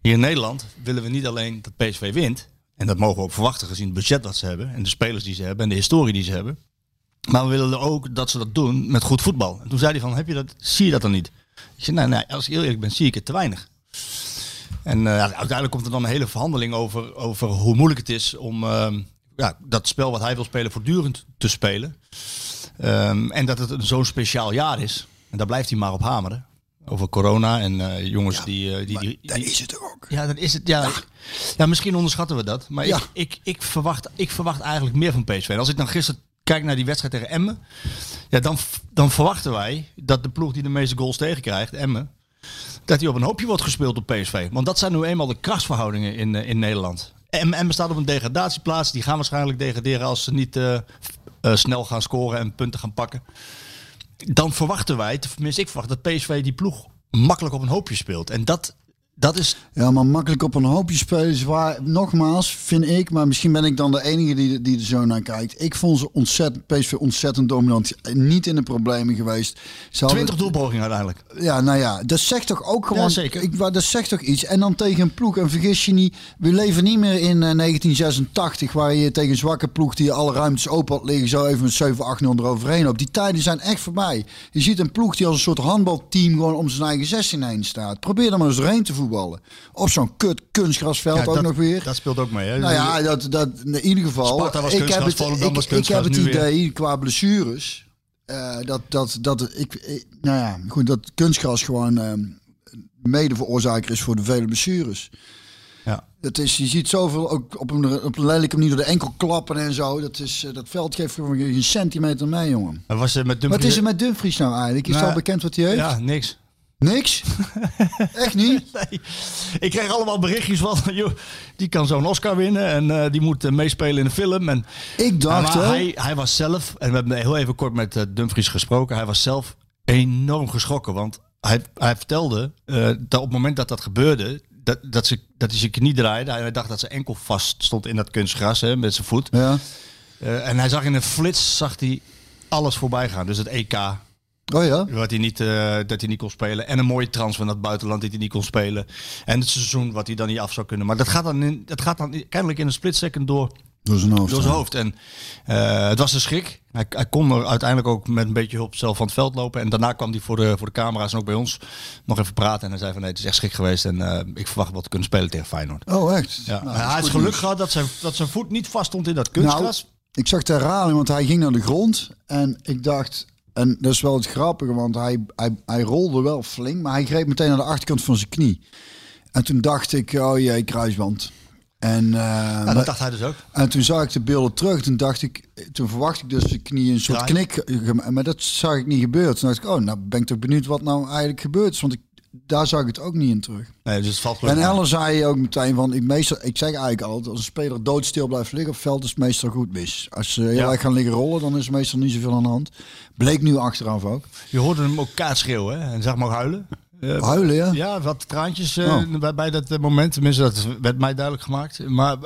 hier in Nederland willen we niet alleen dat PSV wint. En dat mogen we ook verwachten gezien het budget dat ze hebben. En de spelers die ze hebben en de historie die ze hebben. Maar we willen ook dat ze dat doen met goed voetbal. En toen zei hij van, heb je dat, zie je dat dan niet? Ik zei, nee, nee, als ik eerlijk ben, zie ik het te weinig. En eh, uiteindelijk komt er dan een hele verhandeling over, over hoe moeilijk het is om ehm, ja, dat spel wat hij wil spelen voortdurend te spelen. Ehm, en dat het een zo'n speciaal jaar is. En daar blijft hij maar op hameren. Over corona en eh, jongens die, eh, die, die, is het ook. ja, dat is het. Ja, ik- ja misschien onderschatten we dat. Maar Ja. ik, ik, ik, verwacht, ik verwacht eigenlijk meer van PSV. En als ik dan gisteren kijk naar die wedstrijd tegen Emmen. Ja, dan, dan verwachten wij dat de ploeg die de meeste goals tegenkrijgt, Emmen. Dat die op een hoopje wordt gespeeld op PSV. Want dat zijn nu eenmaal de krachtsverhoudingen in, eh, in Nederland. Emmen Emmen staat op een degradatieplaats. Die gaan waarschijnlijk degraderen als ze niet eh, snel gaan scoren en punten gaan pakken. Dan verwachten wij, tenminste ik verwacht dat PSV die ploeg makkelijk op een hoopje speelt. En dat, dat is Ja, maar makkelijk op een hoopje spelen is waar. Nogmaals, vind ik, maar misschien ben ik dan de enige die, die er zo naar kijkt. Ik vond ze ontzettend, PSV ontzettend dominant. Niet in de problemen geweest. Ze hadden- 20 doelpogingen uiteindelijk. Ja, nou ja, dat zegt toch ook gewoon. Ja, zeker. Ik, dat zegt toch iets. En dan tegen een ploeg. En vergis je niet, we leven niet meer in eh, 1986, waar je tegen een zwakke ploeg die alle ruimtes open had liggen, zo even met 7-8-0 eroverheen op. Die tijden zijn echt voorbij. Je ziet een ploeg die als een soort handbalteam gewoon om zijn eigen 16 heen staat. Probeer er maar eens doorheen te voetballen. Op zo'n kut kunstgrasveld ook dat, nog weer. Dat speelt ook mee. Hè? Nou ja, dat, dat, in ieder geval. Ik heb het, ik, was ik heb het weer. idee qua blessures. eh, dat, dat, dat ik, ik- nou ja, goed, dat kunstgras gewoon eh, mede veroorzaker is voor de vele blessures. Ja. Dat is, je ziet zoveel ook op een, op een lelijke manier door de enkel klappen en zo. Dat, is, eh, dat veld geeft gewoon geen centimeter mee, jongen. Maar was, eh, met Wat Dumfries- is er met Dumfries nou eigenlijk? Is Nou, het al bekend wat hij heeft? Ja, niks. Niks? Echt niet? Nee. Ik kreeg allemaal berichtjes van, joh, die kan zo'n Oscar winnen en eh, die moet eh, meespelen in een film. En, Ik dacht, hij, hij was zelf, en we hebben heel even kort met eh, Dumfries gesproken, hij was zelf enorm geschrokken. Want hij, hij vertelde dat op het moment dat dat gebeurde, dat, dat, ze, dat hij zijn knie draaide. Hij dacht dat zijn enkel vast stond in dat kunstgras hè, met zijn voet. Ja. En hij zag in een flits zag hij alles voorbij gaan. Dus het EK, Oh ja? wat hij niet, eh, dat hij niet kon spelen. En een mooie transfer naar het buitenland die hij niet kon spelen. En het seizoen wat hij dan niet af zou kunnen. Maar dat gaat dan, in, dat gaat dan kennelijk in een split second door, Door zijn hoofd. door zijn hoofd. En eh, het was een schrik. Hij, hij kon er uiteindelijk ook met een beetje hulp zelf van het veld lopen. En daarna kwam hij voor de, voor de camera's en ook bij ons nog even praten. En hij zei van nee, het is echt schrik geweest. En eh, ik verwacht wel te kunnen spelen tegen Feyenoord. Oh, echt? Ja. Nou, hij dat goed geluk nieuws. gehad dat zijn, dat zijn voet niet vast stond in dat kunstgras. Nou, ik zag de herhaling, want hij ging naar de grond. En ik dacht, en dat is wel het grappige, want hij, hij, hij rolde wel flink, maar hij greep meteen naar de achterkant van zijn knie. En toen dacht ik, oh jee, kruisband. En, eh, ja, maar- dat dacht hij dus ook. en toen zag ik de beelden terug. Toen dacht ik, toen verwacht ik dus de knie een soort Draai. knik. eh, Maar dat zag ik niet gebeuren. Toen dacht ik, oh, nou ben ik toch benieuwd wat nou eigenlijk gebeurd is. Want ik, daar zag ik het ook niet in terug. Nee, dus het valt En. Ellen zei ook meteen van, ik, meestal, ik zeg eigenlijk altijd, als een speler doodstil blijft liggen op veld, is het meestal goed mis. Als ze heel Ja. erg gaan liggen rollen, dan is er meestal niet zoveel aan de hand. Bleek nu achteraf ook. Je hoorde hem ook kaart schreeuwen hè? en zag hem ook huilen. Eh, Huilen, ja? Ja, wat traantjes Oh. bij, bij dat moment. Tenminste, dat werd mij duidelijk gemaakt. Maar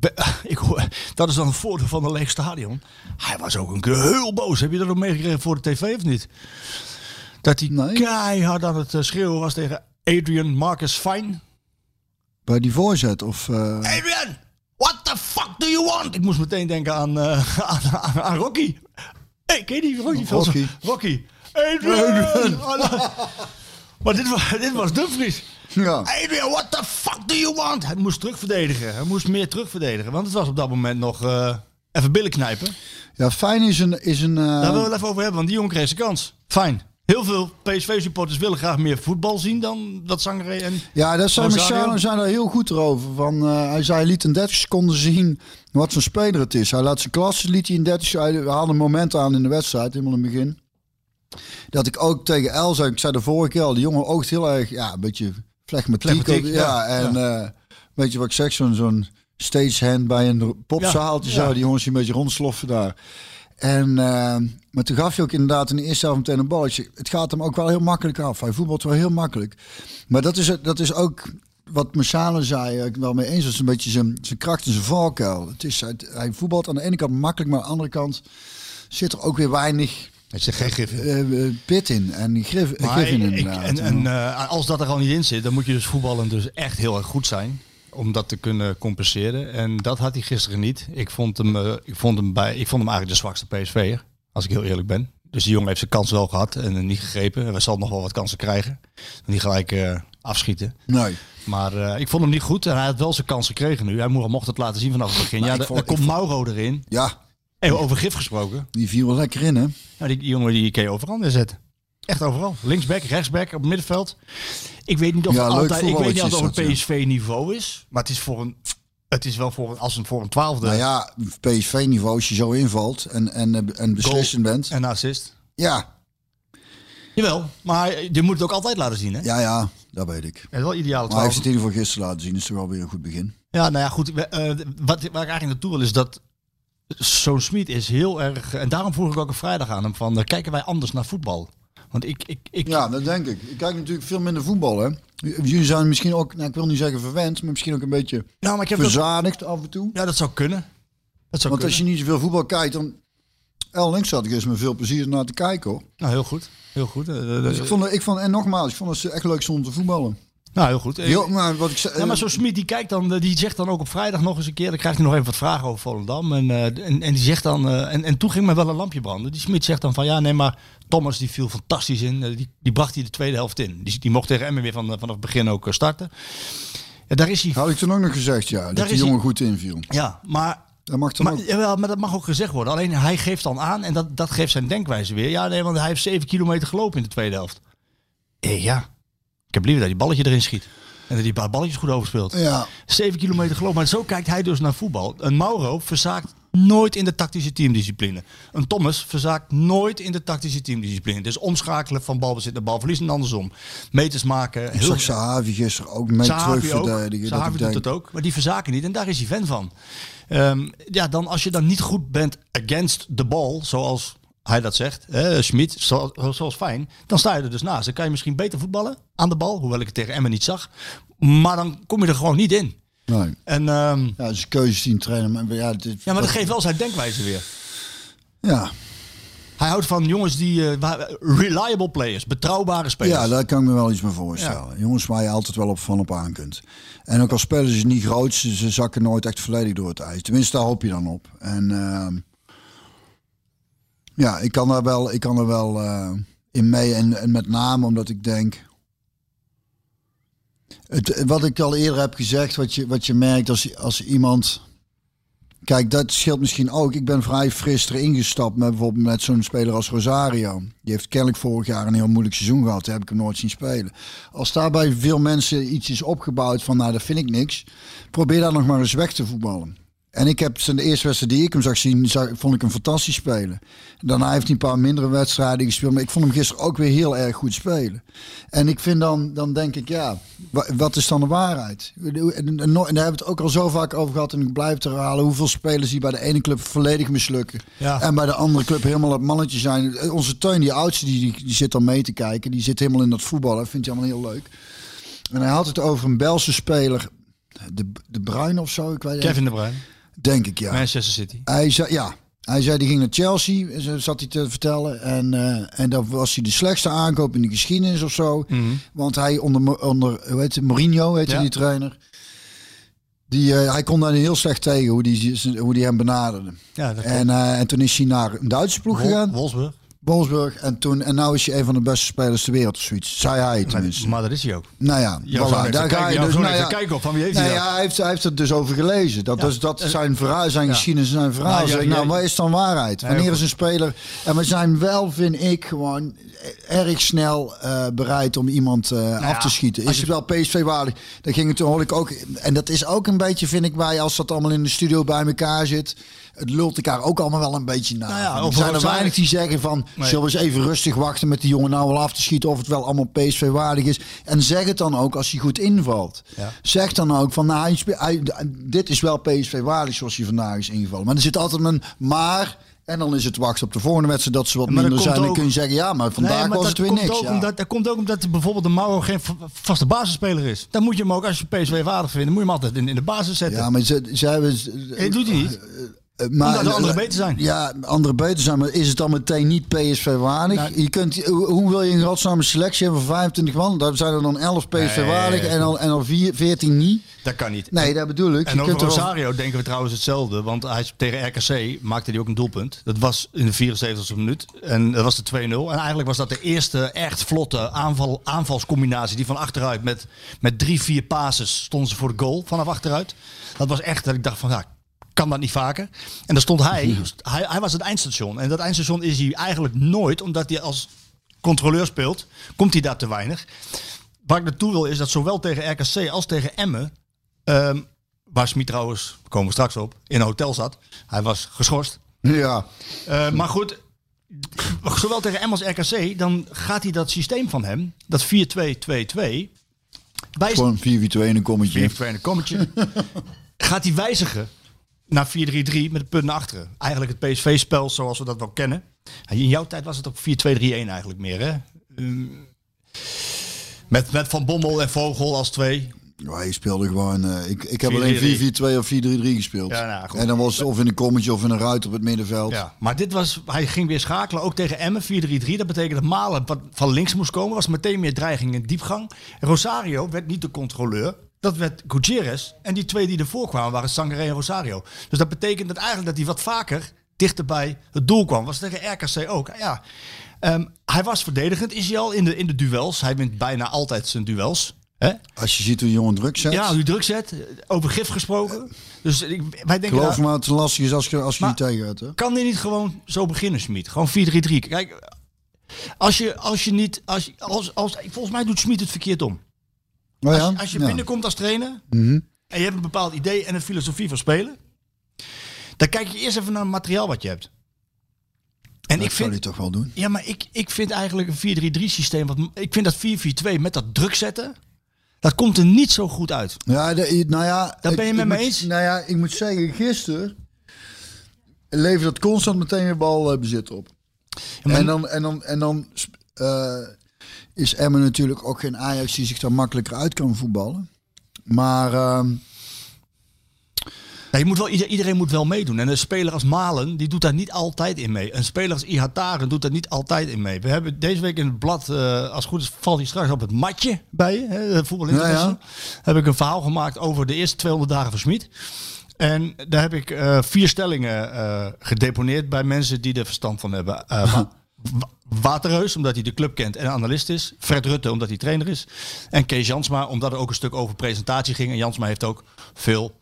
ik hoor, dat is dan een voordeel van een leeg stadion. Hij was ook een keer heel boos. Heb je dat nog meegekregen voor de tv of niet? Dat hij Nee. keihard aan het eh, schreeuwen was tegen Adrian Marcus Fine. Bij die voorzet of... eh, Adrian, what the fuck do you want? Ik moest meteen denken aan, eh, aan, aan, aan Rocky. Hey, ken je die Rocky? Rocky. Rocky. Adrian. maar dit was, dit was Dumfries. ja. Adrian, what the fuck do you want? Hij moest terugverdedigen. Hij moest meer terugverdedigen. Want het was op dat moment nog even billen knijpen. ja, fijn is een... Is een eh, Daar willen we het even over hebben, want die jongen kreeg zijn kans. Fijn. Heel veel PSV-supporters willen graag meer voetbal zien dan dat Sangaré en... Ja, dat zijn. Marciano zijn er heel goed erover. Van, eh, hij zei, hij liet in 30 seconden zien wat voor speler het is. Hij laat zijn klasse, liet hij in 30 Hij haalde een moment aan in de wedstrijd, helemaal in het begin. Dat ik ook tegen El zei, ik zei de vorige keer al, die jongen oogt heel erg, ja, een beetje flegmatiek. Ja. ja, en eh weet je wat ik zeg, zo'n zo'n stagehand bij een popzaaltje Ja, zo, ja. die jongens een beetje rondsloffen daar. En, eh, maar toen gaf je ook inderdaad in de eerste helft meteen een balletje. Het gaat hem ook wel heel makkelijk af. Hij voetbalt wel heel makkelijk. Maar dat is, dat is ook wat Machane zei, eh, ik wel mee eens. Dat is een beetje zijn, zijn kracht en zijn valkuil. Het is, hij, hij voetbalt aan de ene kant makkelijk, maar aan de andere kant zit er ook weer weinig Hij zegt geen gif eh, pit in. En grif, Maar in ik- en en als dat er al niet in zit, dan moet je dus voetballen dus echt heel erg goed zijn. Om dat te kunnen compenseren. En dat had hij gisteren niet. Ik vond hem, eh, ik vond hem, bij, ik vond hem eigenlijk de zwakste PSV'er. Als ik heel eerlijk ben. Dus die jongen heeft zijn kans wel gehad en hem niet gegrepen. En we zal nog wel wat kansen krijgen. Niet gelijk eh, afschieten. nee. Maar eh, ik vond hem niet goed. En hij had wel zijn kans gekregen nu. Hij mo- mocht het laten zien vanaf het begin. Maar ja, er komt Mauro erin. Ja, Hey, over gif gesproken. die viel wel lekker in, hè? Nou, die, jongen die kun je overal neerzetten. Echt overal. Linksback, rechtsback, op het middenveld. Ik weet niet of Ja, het altijd, ik weet niet of het PSV-niveau is. Maar het is voor een, het is wel voor een, als een voor een twaalfde Nou ja, PSV-niveau, als je zo invalt en, en, eh, en beslissend bent. en assist. Ja, Jawel, maar je moet het ook altijd laten zien, hè? ja, ja, dat weet ik. Het is wel ideale Maar hij heeft het in ieder geval gisteren laten zien. is toch wel weer een goed begin. Ja, nou ja, goed. eh, wat, waar ik eigenlijk naartoe wil is dat zo'n Smit is heel erg... En daarom vroeg ik ook een vrijdag aan hem van... eh, kijken wij anders naar voetbal? Want ik... ik, ik Ja, dat denk ik. Ik kijk natuurlijk veel minder voetbal, hè. Jullie zijn misschien ook, nou, ik wil niet zeggen verwend, maar misschien ook een beetje nou, maar ik heb dat, verzadigd af en toe. Ja, dat zou kunnen. Dat zou Want als je niet zoveel voetbal kijkt, dan... El links zat ik eens met veel plezier naar te kijken, hoor. Nou, heel goed. Heel goed. Eh, eh, Dus ik vond, ik vond, en nogmaals, ik vond het echt leuk stonden te voetballen. Nou, heel goed. Maar wat ik zei, Ja, maar zo'n Smit die kijkt dan, eh, die zegt dan ook op vrijdag nog eens een keer, dan krijgt hij nog even wat vragen over Volendam. En, eh, en, en die zegt dan, eh, en, en toen ging me wel een lampje branden. Die Smit zegt dan van ja, nee, maar Thomas die viel fantastisch in. Eh, die, die bracht hij de tweede helft in. Die, die mocht tegen Emmen weer van, vanaf het begin ook eh, starten. Ja, daar is hij. had ik toen ook nog gezegd, ja, Daar dat die jongen hij- goed inviel. Ja, maar Dat mag dan maar, ook. jawel, maar dat mag ook gezegd worden. Alleen hij geeft dan aan, en dat, dat geeft zijn denkwijze weer. Ja, nee, want hij heeft zeven kilometer gelopen in de tweede helft. Eh, ja, ik heb liever dat die balletje erin schiet. En dat die paar balletjes goed overspeelt. Ja, Zeven kilometer gelopen. Maar zo kijkt hij dus naar voetbal. Een Mauro verzaakt nooit in de tactische teamdiscipline. Een Thomas verzaakt nooit in de tactische teamdiscipline. Dus omschakelen van balbezit naar balverlies en andersom. Meters maken. Ik zag Sahavi gisteren ook mee Sahavi ook. terugverdedigen. dat Sahavi doet het ook, maar die verzaken niet. En daar is hij fan van. Ehm, ja, dan als je dan niet goed bent against the ball, zoals hij dat zegt, hè, Schmid, zo, zoals fijn, dan sta je er dus naast. Dan kan je misschien beter voetballen aan de bal, hoewel ik het tegen Emmen niet zag. Maar dan kom je er gewoon niet in. Nee. En ehm, Ja, het is keuzes die een trainer... Maar ja, dit, ja, maar dat geeft wel zijn denkwijze weer. Ja, Hij houdt van jongens die eh, reliable players, betrouwbare spelers. ja, daar kan ik me wel iets mee voorstellen. Jongens waar je altijd wel op van op aan kunt. En ook al spelen ze niet groot, ze, ze zakken nooit echt volledig door het ijs. Tenminste, daar hoop je dan op. En ehm, ja, ik kan er wel, ik kan er wel eh, in mee. En, en met name omdat ik denk... Het, wat ik al eerder heb gezegd, wat je, wat je merkt als, als iemand... Kijk, dat scheelt misschien ook. Ik ben vrij fris erin gestapt met bijvoorbeeld met zo'n speler als Rosario. Die heeft kennelijk vorig jaar een heel moeilijk seizoen gehad. Daar heb ik hem nooit zien spelen. Als daarbij veel mensen iets is opgebouwd van, nou, dat vind ik niks. Probeer daar nog maar eens weg te voetballen. En ik heb zijn de eerste wedstrijd die ik hem zag zien, zag, vond ik hem fantastisch spelen. Daarna heeft hij een paar mindere wedstrijden gespeeld, maar ik vond hem gisteren ook weer heel erg goed spelen. En ik vind dan, dan denk ik, ja, wa- wat is dan de waarheid? En, en, en daar hebben we het ook al zo vaak over gehad en ik blijf het herhalen. Hoeveel spelers die bij de ene club volledig mislukken Ja. en bij de andere club helemaal het mannetje zijn. Onze Teun, die oudste, die, die, die zit dan mee te kijken. Die zit helemaal in dat voetballen, vindt hij allemaal heel leuk. En hij had het over een Belse speler, de, de Bruin of zo, ik weet Kevin de Bruyne, Denk ik, ja. Manchester City. Hij zei, ja, hij zei die ging naar Chelsea, zo zat hij te vertellen. En, eh en dat was hij de slechtste aankoop in de geschiedenis of zo. Want hij onder, onder hoe heet het, Mourinho, heette Ja. die trainer. Die, eh, hij kon daar heel slecht tegen hoe die, hoe die hem benaderde. Ja, dat En, eh, en toen is hij naar een Duitse ploeg Wol- gegaan, Wolfsburg. Wolfsburg. En, toen, en nou is hij een van de beste spelers ter wereld of zoiets. Zei hij tenminste. Maar, maar dat is hij ook. Nou ja, voilà, daar ga je dus. Nou ja, kijken op. Van wie heeft Nee, hij dat? ja, hij, heeft, hij heeft het dus over gelezen. Dat, Ja. is, dat zijn verhaal, zijn geschiedenis, zijn verhaal. Nou, Zeg nou, ja, wat is dan waarheid? Nee, Wanneer is een speler... En we zijn wel, vind ik, gewoon erg snel eh, bereid om iemand eh, af te schieten. Is het wel PSV-waardig? Daar ging het toen hoor ik ook... En dat is ook een beetje, vind ik, bij als dat allemaal in de studio bij elkaar zit... Het lult elkaar ook allemaal wel een beetje na. Nou ja, er zijn er weinig die zeggen van... Nee. Zullen we eens even rustig wachten met die jongen nou wel af te schieten... of het wel allemaal PSV-waardig is. En zeg het dan ook als hij goed invalt. Ja. Zeg dan ook van, nou, hij dit is wel PSV-waardig zoals hij vandaag is ingevallen. Maar er zit altijd een maar... En dan is het wachten op de volgende wedstrijd dat ze wat Maar minder zijn. Dan ook- kun je zeggen, ja, maar vandaag Nee, maar was het weer niks. Ook ja. omdat, dat komt ook omdat bijvoorbeeld de Mauro geen va- vaste basisspeler is. Dan moet je hem ook, als je PSV waardig vindt, dan moet je hem altijd in, in de basis zetten. ja, maar ze, ze hebben... Dat doet hij niet. Eh, maar, Omdat de anderen beter zijn. Ja, anderen beter zijn. Maar is het dan meteen niet PSV-waardig? Nou- je kunt, hoe hoe wil je een godsnaam een selectie hebben van 25 man? Daar zijn er dan 11 PSV-waardig Nee. en dan, en dan vier- 14 niet. Dat kan niet. Nee, dat bedoel ik. En je over er Rosario denken we trouwens hetzelfde. Want hij is tegen RKC maakte hij ook een doelpunt. Dat was in de 74e minuut. En dat was de 2-0. En eigenlijk was dat de eerste echt vlotte aanval, aanvalscombinatie. Die van achteruit met, met drie, vier passes stonden ze voor de goal vanaf achteruit. Dat was echt dat ik dacht van ja, kan dat niet vaker. En dan stond hij, hij, hij was het eindstation. En dat eindstation is hij eigenlijk nooit, omdat hij als controleur speelt, komt hij daar te weinig. Waar ik naartoe wil is dat zowel tegen RKC als tegen Emmen, ehm, waar Smit trouwens, komen we straks op, in een hotel zat. Hij was geschorst. Ja, Eh, maar goed, zowel tegen Emmen als RKC, dan gaat hij dat systeem van hem, dat 4-2-2-2, wijst gewoon 4-4-2 in een kommetje. 4 2 een kommetje. gaat hij wijzigen naar 4-3-3 met een punt naar achteren. Eigenlijk het PSV-spel zoals we dat wel kennen. In jouw tijd was het ook 4-2-3-1 eigenlijk meer, hè? Ehm, met, met Van Bommel en Vogel als twee. Ja, je speelde gewoon... eh, ik, ik heb 4-3-3. alleen 4-4-2 of 4-3-3 gespeeld. Ja, nou, en dan was het of in een kommetje of in een ruit op het middenveld. Ja, maar dit was, hij ging weer schakelen, ook tegen Emmen, 4-3-3. Dat betekent dat Malen wat van links moest komen, was meteen meer dreiging en diepgang. Rosario werd niet de controleur, dat werd Gutierrez. En die twee die ervoor kwamen waren Sangaré en Rosario. Dus dat betekent dat eigenlijk dat hij wat vaker dichter bij het doel kwam. Was tegen RKC ook. Ja, Ehm, hij was verdedigend, is hij al in de, in de duels. Hij wint bijna altijd zijn duels. Hè? Als je ziet hoe jongen druk zet. Ja, hoe druk zet, over gif gesproken. Dus ik, wij denken Geloof me, het lastig is als je, als je tegen hebt. Hè? kan die niet gewoon zo beginnen, Smit? Gewoon 4-3-3. Kijk, als je, als je niet... Als, als, als, volgens mij doet Smit het verkeerd om. Oh, ja? Als, als je Ja. binnenkomt als trainer... Mhm. en je hebt een bepaald idee en een filosofie van spelen... Dan kijk je eerst even naar het materiaal wat je hebt. En dat ik zou vind, hij toch wel doen. ja, maar ik, ik vind eigenlijk een 4-3-3 systeem. Wat, ik vind dat 4-4-2 met dat druk zetten. Dat komt er niet zo goed uit. Ja, de, nou ja. Daar ben je met me moet- eens? Nou ja, ik moet zeggen, gisteren levert het constant meteen weer balbezit op. maar- En dan, en dan, en dan eh, is Emmen natuurlijk ook geen Ajax die zich daar makkelijker uit kan voetballen. Maar ehm, Ja, je moet wel, ieder- iedereen moet wel meedoen. En een speler als Malen, die doet daar niet altijd in mee. Een speler als Ihataren doet daar niet altijd in mee. We hebben deze week in het blad, eh, als het goed is, valt hij straks op het matje bij hè, de Voetbal International. Heb ik een verhaal gemaakt over de eerste 200 dagen van Smit. En daar heb ik eh, vier stellingen eh, gedeponeerd bij mensen die er verstand van hebben. Wa- Wa- Waterreus, omdat hij de club kent en analist is. Fred Rutte, omdat hij trainer is. En Kees Jansma, omdat er ook een stuk over presentatie ging. En Jansma heeft ook veel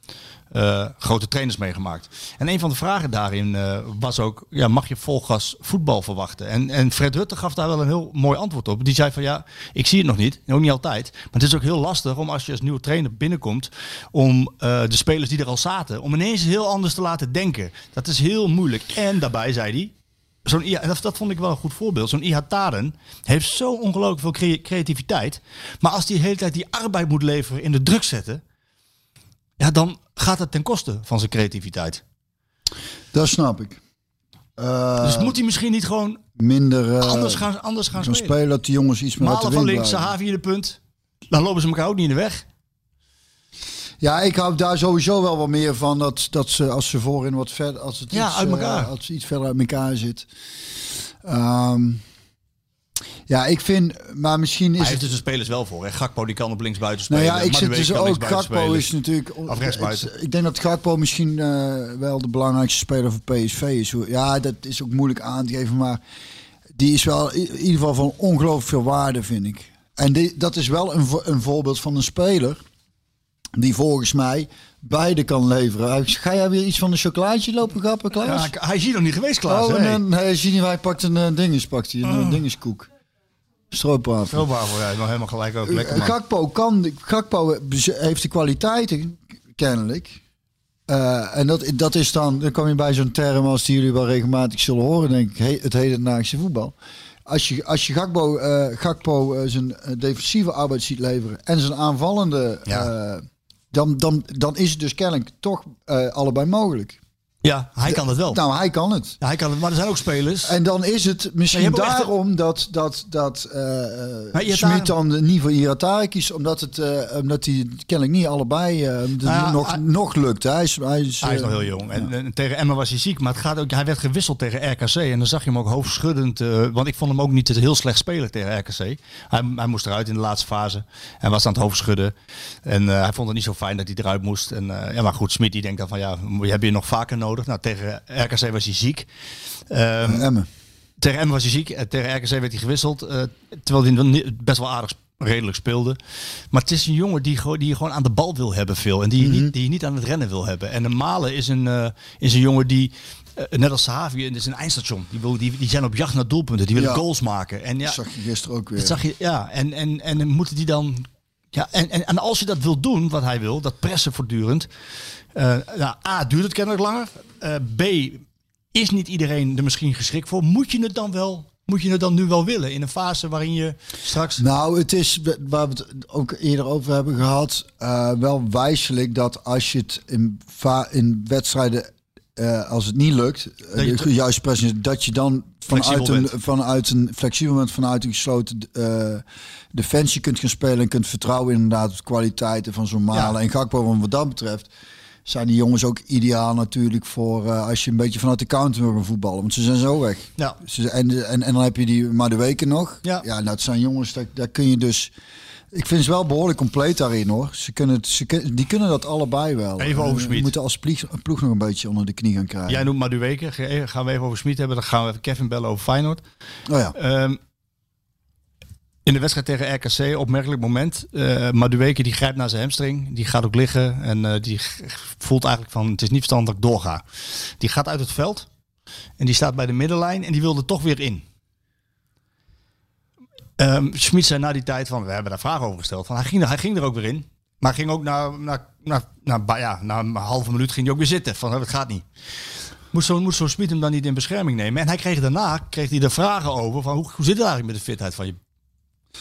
eh, grote trainers meegemaakt. En een van de vragen daarin eh, was ook, ja, mag je volgas voetbal verwachten? En, en Fred Rutte gaf daar wel een heel mooi antwoord op. Die zei van ja, ik zie het nog niet, ook niet altijd. Maar het is ook heel lastig om als je als nieuwe trainer binnenkomt, om eh, de spelers die er al zaten, om ineens heel anders te laten denken. Dat is heel moeilijk. En daarbij zei hij, Zo'n dat, dat vond ik wel een goed voorbeeld. Zo'n Ihataren heeft zo ongelooflijk veel crea- creativiteit. Maar als die de hele tijd die arbeid moet leveren in de druk zetten. Ja, dan gaat het ten koste van zijn creativiteit. dat snap ik. Eh, dus moet hij misschien niet gewoon minder eh, anders gaan, anders gaan spelen. spelen dat die jongens iets meer uit de Malen van links. Sahavi in de punt. Dan lopen ze elkaar ook niet in de weg. Ja, ik hou daar sowieso wel wat meer van dat, dat ze als ze voorin wat verder, als het Ja, iets, uit eh, elkaar. als het iets verder uit elkaar zit. Ehm, ja, ik vind, maar misschien Hij is heeft het. dus de spelers wel voor. Hè? Gakpo die kan op links buiten Nou spelen. ja, ik zit dus ook. Gakpo spelen. is natuurlijk. Of rechtsbuiten. het- Ik denk dat Gakpo misschien eh, wel de belangrijkste speler voor PSV is. Ja, dat is ook moeilijk aan te geven, maar die is wel in ieder geval van ongelooflijk veel waarde, vind ik. En die, dat is wel een, een voorbeeld van een speler die volgens mij beide kan leveren. Ga jij weer iets van een chocolaatje lopen gappen, Klaas? Ja, hij is hier nog niet geweest, Klaas. oh, hè? en, een- hij pakt een uh, dinges, pakt hij, een oh. dingeskoek. Stroopwafel. Stroopwafel, ja, nog helemaal gelijk ook. Lekker man. Gakpo, kan, Gakpo heeft de kwaliteiten, kennelijk. Uh, en dat, dat is dan, dan kom je bij zo'n term als die jullie wel regelmatig zullen horen, denk ik, he, het hedendaagse voetbal. Als je, als je Gakpo, uh, Gakpo uh, zijn defensieve arbeid ziet leveren en zijn aanvallende, Ja. Dan, dan, dan is het dus kennelijk toch allebei mogelijk. Ja, hij kan het wel. Nou, hij kan het. Ja, hij kan het, maar er zijn ook spelers. En dan is het misschien echt daarom dat, dat, dat uh, Maar Ihataren- Smit dan niet voor Iratari kiest. Omdat, het, uh, omdat hij kennelijk niet allebei uh, ja, nog, hij- nog lukt. Hij is, hij is, Hij is eh, nog heel jong. En, en tegen Emma was hij ziek. Maar het gaat ook, hij werd gewisseld tegen RKC. En dan zag je hem ook hoofdschuddend. eh, want ik vond hem ook niet heel slecht spelen tegen RKC. Hij, hij moest eruit in de laatste fase. En was aan het hoofdschudden. En eh, hij vond het niet zo fijn dat hij eruit moest. En, eh, ja, maar goed, Smit die denkt dan van ja, heb je nog vaker nodig. Nou, tegen RKC was hij ziek. Emmen. tegen Emmen was hij ziek. En tegen RKC werd hij gewisseld. eh, terwijl hij best wel aardig redelijk speelde. Maar het is een jongen die, gewoon- die je gewoon aan de bal wil hebben veel. En die, niet, die je niet aan het rennen wil hebben. En de Malen is een, eh, is een jongen die... eh, net als Sahavi, het is een eindstation. Die, wil, die, die zijn op jacht naar doelpunten. Die willen Ja. goals maken. En ja, Dat zag je gisteren ook weer. dat zag je, ja. En, en, en dan moeten die dan. Ja, en, en, en als je dat wil doen, wat hij wil, dat pressen voortdurend. Eh, nou, A, duurt het kennelijk langer. Eh, B, is niet iedereen er misschien geschikt voor. Moet je het dan wel? Moet je het dan nu wel willen? In een fase waarin je straks. Nou, het is waar we het ook eerder over hebben gehad, eh, wel wijselijk dat als je het in, in wedstrijden, als het niet lukt, Dat je juiste pressie, dat je dan vanuit een, bent. vanuit een flexibel moment, vanuit een gesloten defensie kunt gaan spelen en kunt vertrouwen inderdaad op de kwaliteiten van zo'n Malen Ja. en Gakpo. Wat dat betreft zijn die jongens ook ideaal natuurlijk voor eh, als je een beetje vanuit de counter wil gaan voetballen, want ze zijn zo weg. Ja. Ze- En, en, en dan heb je die maar de weken nog. Ja. ja dat zijn jongens, daar, daar kun je dus... Ik vind ze wel behoorlijk compleet daarin hoor. Ze kunnen het, ze die kunnen dat allebei wel. Even over Eh, Smit. We moeten als ploeg, ploeg nog een beetje onder de knie gaan krijgen. Jij noemt Madueke. Ga- Gaan we even over Smit hebben. Dan gaan we even Kevin bellen over Feyenoord. Oh ja. Ehm, in de wedstrijd tegen RKC, opmerkelijk moment. eh Madueke die grijpt naar zijn hamstring. Die gaat ook liggen. En eh, die voelt eigenlijk van het is niet verstandig dat ik doorga. Die gaat uit het veld. En die staat bij de middenlijn. En die wilde toch weer in. Ehm Schmid zei na die tijd van, we hebben daar vragen over gesteld. Van, hij, ging hij ging er ook weer in. Maar ging ook na, na, na, ja, na een halve minuut ging hij ook weer zitten. Van, dat gaat niet. Moest zo'n moest zo'n Smit hem dan niet in bescherming nemen? En hij kreeg daarna kreeg hij er vragen over van hoe, hoe zit het eigenlijk met de fitheid van je?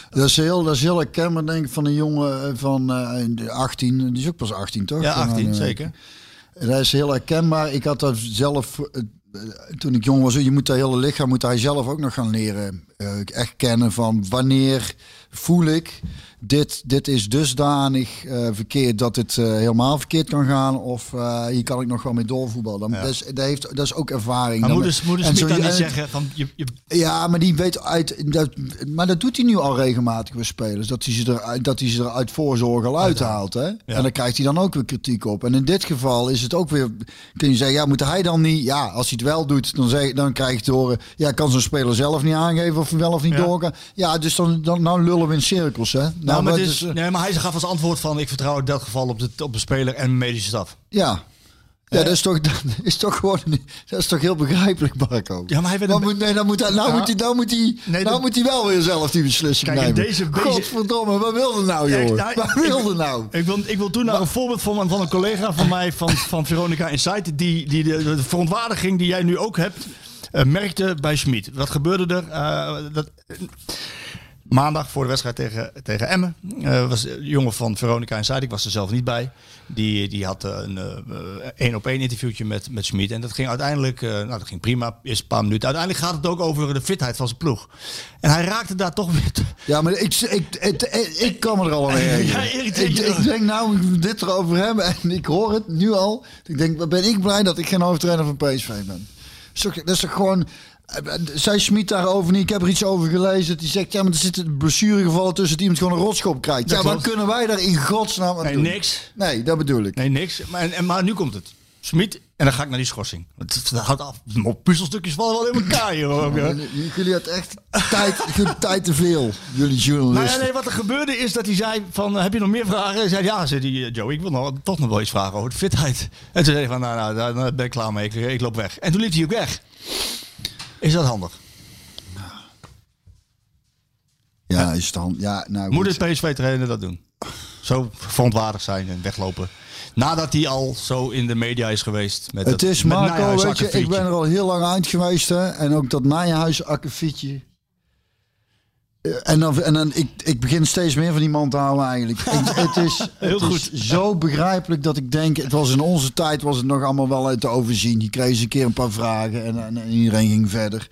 Dat is heel, dat is heel herkenbaar, denk ik, van een jongen eh, van eh, de 18. Die is ook pas 18, toch? Ja, Van, 18, eh, zeker. Dat is heel herkenbaar. Ik had dat zelf, eh, eh, toen ik jong was, je moet dat hele lichaam, moet hij zelf ook nog gaan leren. Eh, echt kennen van wanneer voel ik, dit, dit is dusdanig eh, verkeerd dat het eh, helemaal verkeerd kan gaan. Of eh, hier kan ik nog wel mee doorvoetballen. Dan, Ja. dat, is, dat, heeft, dat is ook ervaring. Maar Dan- moeders, moeders en zo- dan niet en- zeggen van je, je, ja, maar die weet uit. Dat, maar dat doet hij nu al regelmatig bij spelers. Dat hij ze eruit, dat hij ze er uit voorzorg al uithaalt. Hè? En dan krijgt hij dan ook weer kritiek op. En in dit geval is het ook weer. Kun je zeggen, ja, moet hij dan niet. Ja, als hij het wel doet, dan, zeg, dan krijg je te horen. Ja, kan zo'n speler zelf niet aangeven of wel of niet Ja. doorgaan. Ja, dus dan, dan nou lullen we in cirkels. Hè? Nou, nou, maar, is, is, eh, nee, maar hij gaf als antwoord van ik vertrouw in dat geval op de, op de speler en medische staf. ja. Ja, dat is toch, dat is toch gewoon, dat is toch heel begrijpelijk, Marco. Ja, maar hij werd Dan een- moet, nee, dan moet hij, nou, Ja. moet hij, nou, moet hij, Nee, nou moet hij wel weer zelf die beslissing Kijk, nemen. deze- deze- Godverdomme, wat wilde nou, joh? nou, wat wilde nou? Ik wil, ik wil toen naar een voorbeeld van, van een collega van mij, van, van Veronica Insight, die, die de, de verontwaardiging die jij nu ook hebt, eh, merkte bij Schmid. Wat gebeurde er? Eh, dat, maandag voor de wedstrijd tegen, tegen Emmen eh, was een jongen van Veronica Insight, ik was er zelf niet bij, die, die had eh, een eh, één op één interviewtje met, met Schmid. En dat ging uiteindelijk, eh, nou dat ging prima, eerst een paar minuten. Uiteindelijk gaat het ook over de fitheid van zijn ploeg. En hij raakte daar toch weer... Ja, maar ik, ik, ik, ik kan me er al aan. Ja, ik, ik denk nou, dit erover hebben en ik hoor het nu al. Ik denk, ben ik blij dat ik geen hoofdtrainer van PSV ben. Dat is toch, dat is toch gewoon... eh, Zij Smit daarover niet. Ik heb er iets over gelezen. Die zegt, ja, maar er zitten blessuregevallen tussen dat iemand gewoon een rotschop krijgt. Dat ja, klopt. kunnen wij daar in godsnaam aan Nee, doen? niks. Nee, dat bedoel ik. Nee, niks. Maar, en, maar nu komt het. Smit, en dan ga ik naar die schorsing. Het, houdt af. Puzzelstukjes vallen wel in elkaar hier. Hoor. Jullie- Jullie hadden echt tijd, tijd te veel, jullie journalisten. ja, nee, wat er gebeurde is dat hij zei van, eh, heb je nog meer vragen? Hij zei, ja, zei die, eh, Joe, ik wil nog, toch nog wel iets vragen over de fitheid. En toen zei hij van, nou, nou daar, daar ben ik klaar mee, ik, ik loop weg. En toen liep hij ook weg. Is dat handig? Ja, is het dan? Ja, nou Moet het PSV-trainer dat doen? Zo verontwaardigd zijn en weglopen. Nadat hij al zo in de media is geweest. Met Het is met Marco, weet je, ik ben er al heel lang uit geweest. Hè? En ook dat Nijhuis akkefietje. Eh, En dan, en dan ik, ik begin steeds meer van die man te houden eigenlijk. Ik, het is, Heel het is zo begrijpelijk dat ik denk, het was in onze tijd was het nog allemaal wel uit te overzien. Je kreeg eens een keer een paar vragen en, en, en iedereen ging verder.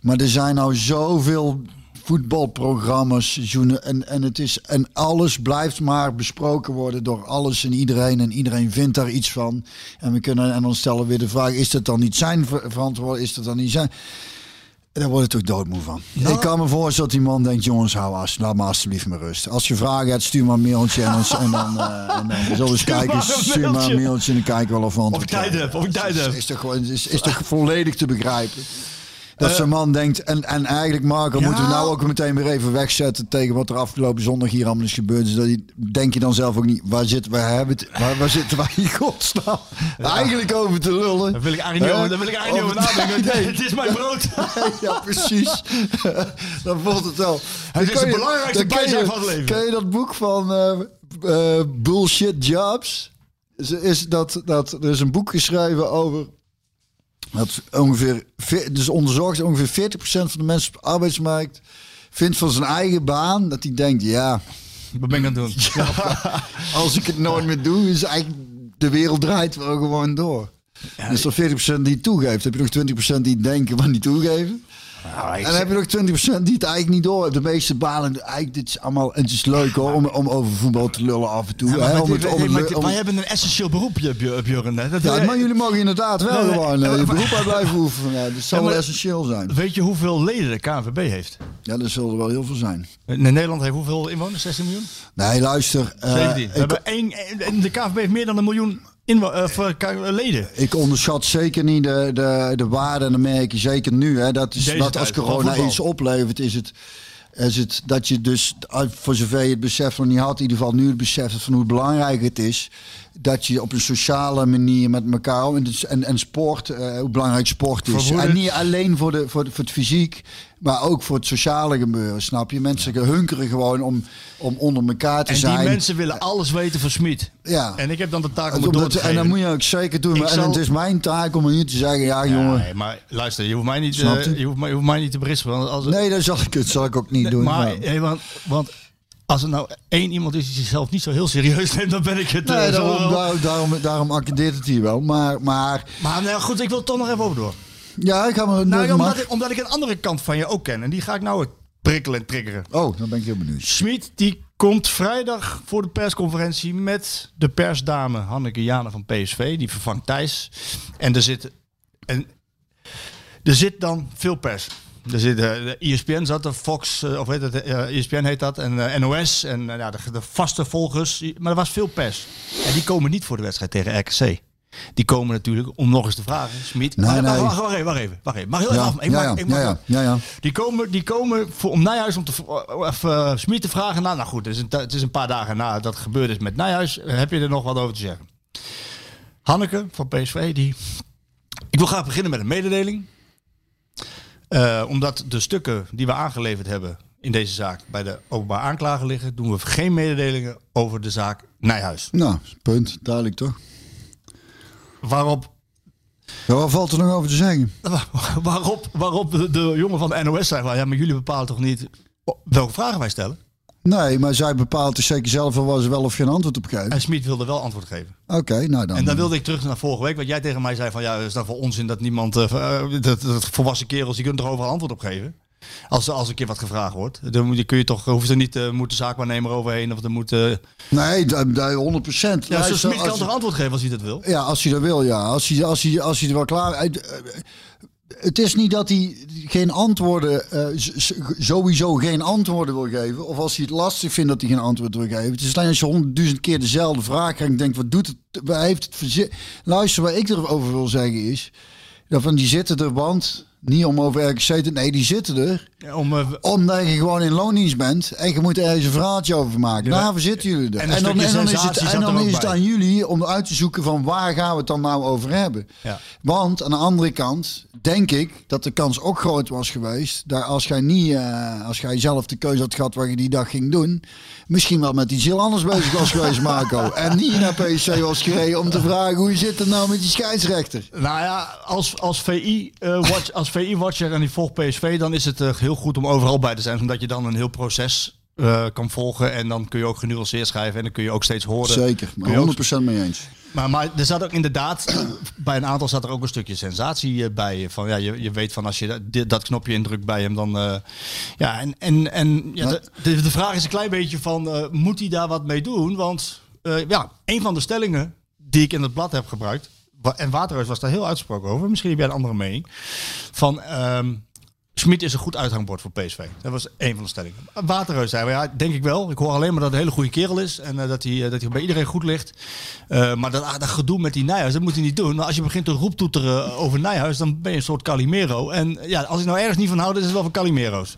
Maar er zijn nou zoveel voetbalprogramma's journa- en, en, het is, en alles blijft maar besproken worden door alles en iedereen. En iedereen vindt daar iets van. En, we kunnen, en dan stellen we weer de vraag, is dat dan niet zijn ver- verantwoording? Is dat dan niet zijn... En daar word ik toch doodmoe van. Ik kan me voorstellen dat die man denkt, jongens, hou as, laat me alsjeblieft maar rust. Als je vragen hebt, stuur maar een mailtje en dan, en dan, eh, en dan zullen we eens kijken. Stuur maar een mailtje. en dan kijken we wel of we Of ik antwoord tijd heb, of ik tijd heb. Is, toch gewoon, is, is toch volledig te begrijpen. Dat Eh, zo'n man denkt, en, en eigenlijk Marco, moeten we nou ook meteen weer even wegzetten tegen wat er afgelopen zondag hier allemaal is gebeurd. Dus dat denk je dan zelf ook niet, waar zitten we, hebben het, waar, waar zitten wij in godsnaam eigenlijk over te lullen? Daar wil ik eigenlijk niet over, daar wil ik eigenlijk niet over nadenken. Nee. Het is mijn brood. ja, precies. dan voelt het wel. Het is de belangrijkste bijzaak je- van het leven. Ken je dat boek van eh, Bullshit Jobs? Is, is dat, dat, er is een boek geschreven over... Dat ongeveer, ve- dus onderzocht ongeveer 40% van de mensen op de arbeidsmarkt... vindt van zijn eigen baan dat hij denkt... ja, Wat ben ik aan het doen? als ik het nooit meer doe... is eigenlijk de wereld draait wel gewoon door. dus dan 40% die het toegeeft. Heb je nog 20% die het denken, maar niet toegeven. Nou, En dan heb je nog 20% die het eigenlijk niet door. De meeste banen, eigenlijk, dit is allemaal, het is leuk hoor, om, om over voetbal te lullen af en toe. Ja, maar hè, het- om het, om maar een essentieel beroep, Björn. Björn, hè. Dat- ja, maar jullie mogen inderdaad wel Nee, nee, gewoon eh, maar- je beroep uit blijven oefenen. Ja, dat zal wel essentieel zijn. Weet je hoeveel leden de KNVB heeft? Ja, dat zullen er wel heel veel zijn. In Nederland heeft hoeveel inwoners? 16 miljoen? Nee, luister. eh, 17. ik, We hebben één, de KNVB heeft meer dan een miljoen inwo- eh, leden. ik onderschat zeker niet de, de, de waarde en dan merk je zeker nu. Hè, dat is, Deze dat als corona iets oplevert, is het, is het dat je dus, voor zover je het besef nog niet had, in ieder geval nu het besef van hoe belangrijk het is. Dat je op een sociale manier met elkaar en, en, en sport, eh, hoe belangrijk sport is. En niet alleen voor, de, voor, de, voor het fysiek, maar ook voor het sociale gebeuren, snap je? Mensen hunkeren gewoon om, om onder elkaar te En zijn. die mensen willen alles weten van Smit. ja. En ik heb dan de taak om En het door te en dat moet je ook zeker doen. Maar, En zal- het is mijn taak om hier te zeggen, ja, Ja, jongen. nee, maar luister, je hoeft mij niet, eh, je? hoeft mij, je hoeft mij niet te berispen. Want als, Nee, dat zal ik, dat zal ik ook niet doen. maar, maar- hey, want, want als er nou één iemand is die zichzelf niet zo heel serieus neemt, dan ben ik het. eh, Nee, daarom, wel. daarom, daarom, daarom het hier wel. Maar, maar Maar nou, goed, ik wil toch nog even over door. ja, ik ga maar... Nou, ja, omdat, ik, omdat ik een andere kant van je ook ken. En die ga ik nou prikkelen en triggeren. Oh, dan ben ik heel benieuwd. Smit die komt vrijdag voor de persconferentie met de persdame Hanneke Jane van PSV. Die vervangt Thijs. En er zit, en, er zit dan veel pers. Er zit, eh, de ESPN zat er, Fox, eh, of weet het, eh, ESPN heet dat, en NOS en ja, de, de vaste volgers. Maar er was veel pers. En die komen niet voor de wedstrijd tegen RKC. Die komen natuurlijk om nog eens te vragen. Smit, Nee, wacht, nee. wacht, wacht even, wacht even, wacht even. Mag heel Ja, even af. Ik ja, mag- ja, ik mag- ja, ja, ja, ja. die komen, die komen voor, om Nijhuis om te, uh, Smit te vragen. Nou, nou goed, het is, een, het is een paar dagen na dat gebeurd is met Nijhuis. Heb je er nog wat over te zeggen? Hanneke van PSV, die... Ik wil graag beginnen met een mededeling. Eh, omdat de stukken die we aangeleverd hebben in deze zaak bij de openbaar aanklager liggen, doen we geen mededelingen over de zaak Nijhuis. Nou, punt. Duidelijk toch? Waarop, Ja, wat valt er nog over te zeggen? waarop, waarop de, de jongen van de NOS zei van, ja, maar jullie bepalen toch niet welke vragen wij stellen? Nee, maar zij bepaalt dus zeker zelf wel ze wel of geen antwoord op geven. En Smit wilde wel antwoord geven. Oké, nou dan. En dan wilde ik terug naar vorige week, wat jij tegen mij zei van ja, is dat voor onzin dat niemand, eh, eh, dat, dat volwassen kerels, die kunnen er overal antwoord op geven. Als, als een keer wat gevraagd wordt, dan moet je, kun je toch, hoeft er niet, uh, moet de zaakwaarnemer overheen of er moet. Uh... Nee, dat, dat 100 procent. Ja, dus Smit kan toch antwoord geven als hij dat wil? Ja, als hij dat wil, ja. Als hij, als hij, als hij er wel klaar. Het is niet dat hij geen antwoorden, uh, sowieso geen antwoorden wil geven. Of als hij het lastig vindt dat hij geen antwoord wil geven. Het is alleen als je honderdduizend keer dezelfde vraag krijgt en denkt, wat doet het? Waar heeft het? Luister, wat ik erover wil zeggen is, dat van die zitten er, want niet om over RKC te... Nee, die zitten er. Ja, om, uh, omdat je gewoon in loondienst bent en je moet ergens een verhaaltje over maken. Ja, Daarvoor zitten jullie er. En, en dan, en dan is het, en dan is het aan jullie om uit te zoeken van waar gaan we het dan nou over hebben. Ja. Want aan de andere kant denk ik dat de kans ook groot was geweest. Dat als jij niet, uh, als jij zelf de keuze had gehad wat je die dag ging doen. Misschien wel met iets heel anders bezig was geweest, Marco. En niet naar PSC was gereden om te vragen hoe zit het nou met die scheidsrechter. Nou ja, als, als VI uh, watch, als VI-watcher en die volgt PSV, dan is het uh, heel goed om overal bij te zijn. Omdat je dan een heel proces uh, kan volgen. En dan kun je ook genuanceerd schrijven. En dan kun je ook steeds horen. Zeker, maar 100% mee eens. Maar, maar er zat ook inderdaad, bij een aantal zat er ook een stukje sensatie uh, bij. Van, ja, je, je weet van als je dat, dat knopje indrukt bij hem, dan. Uh, ja, en, en, en ja, de, de, vraag is een klein beetje van: uh, moet hij daar wat mee doen? Want ja, een van de stellingen die ik in het blad heb gebruikt. En Waterhuis was daar heel uitsproken over. Misschien heb jij een andere mening. Van. Um, Smit is een goed uithangbord voor PSV. Dat was een van de stellingen. Waterreus zei, ja, denk ik wel. Ik hoor alleen maar dat hij een hele goede kerel is. En uh, dat, hij, uh, dat hij bij iedereen goed ligt. Uh, maar dat, ah, dat gedoe met die Nijhuis, dat moet hij niet doen. Maar als je begint te roeptoeteren over Nijhuis, dan ben je een soort Calimero. En ja, als ik nou ergens niet van hou, dan is het wel van Calimero's.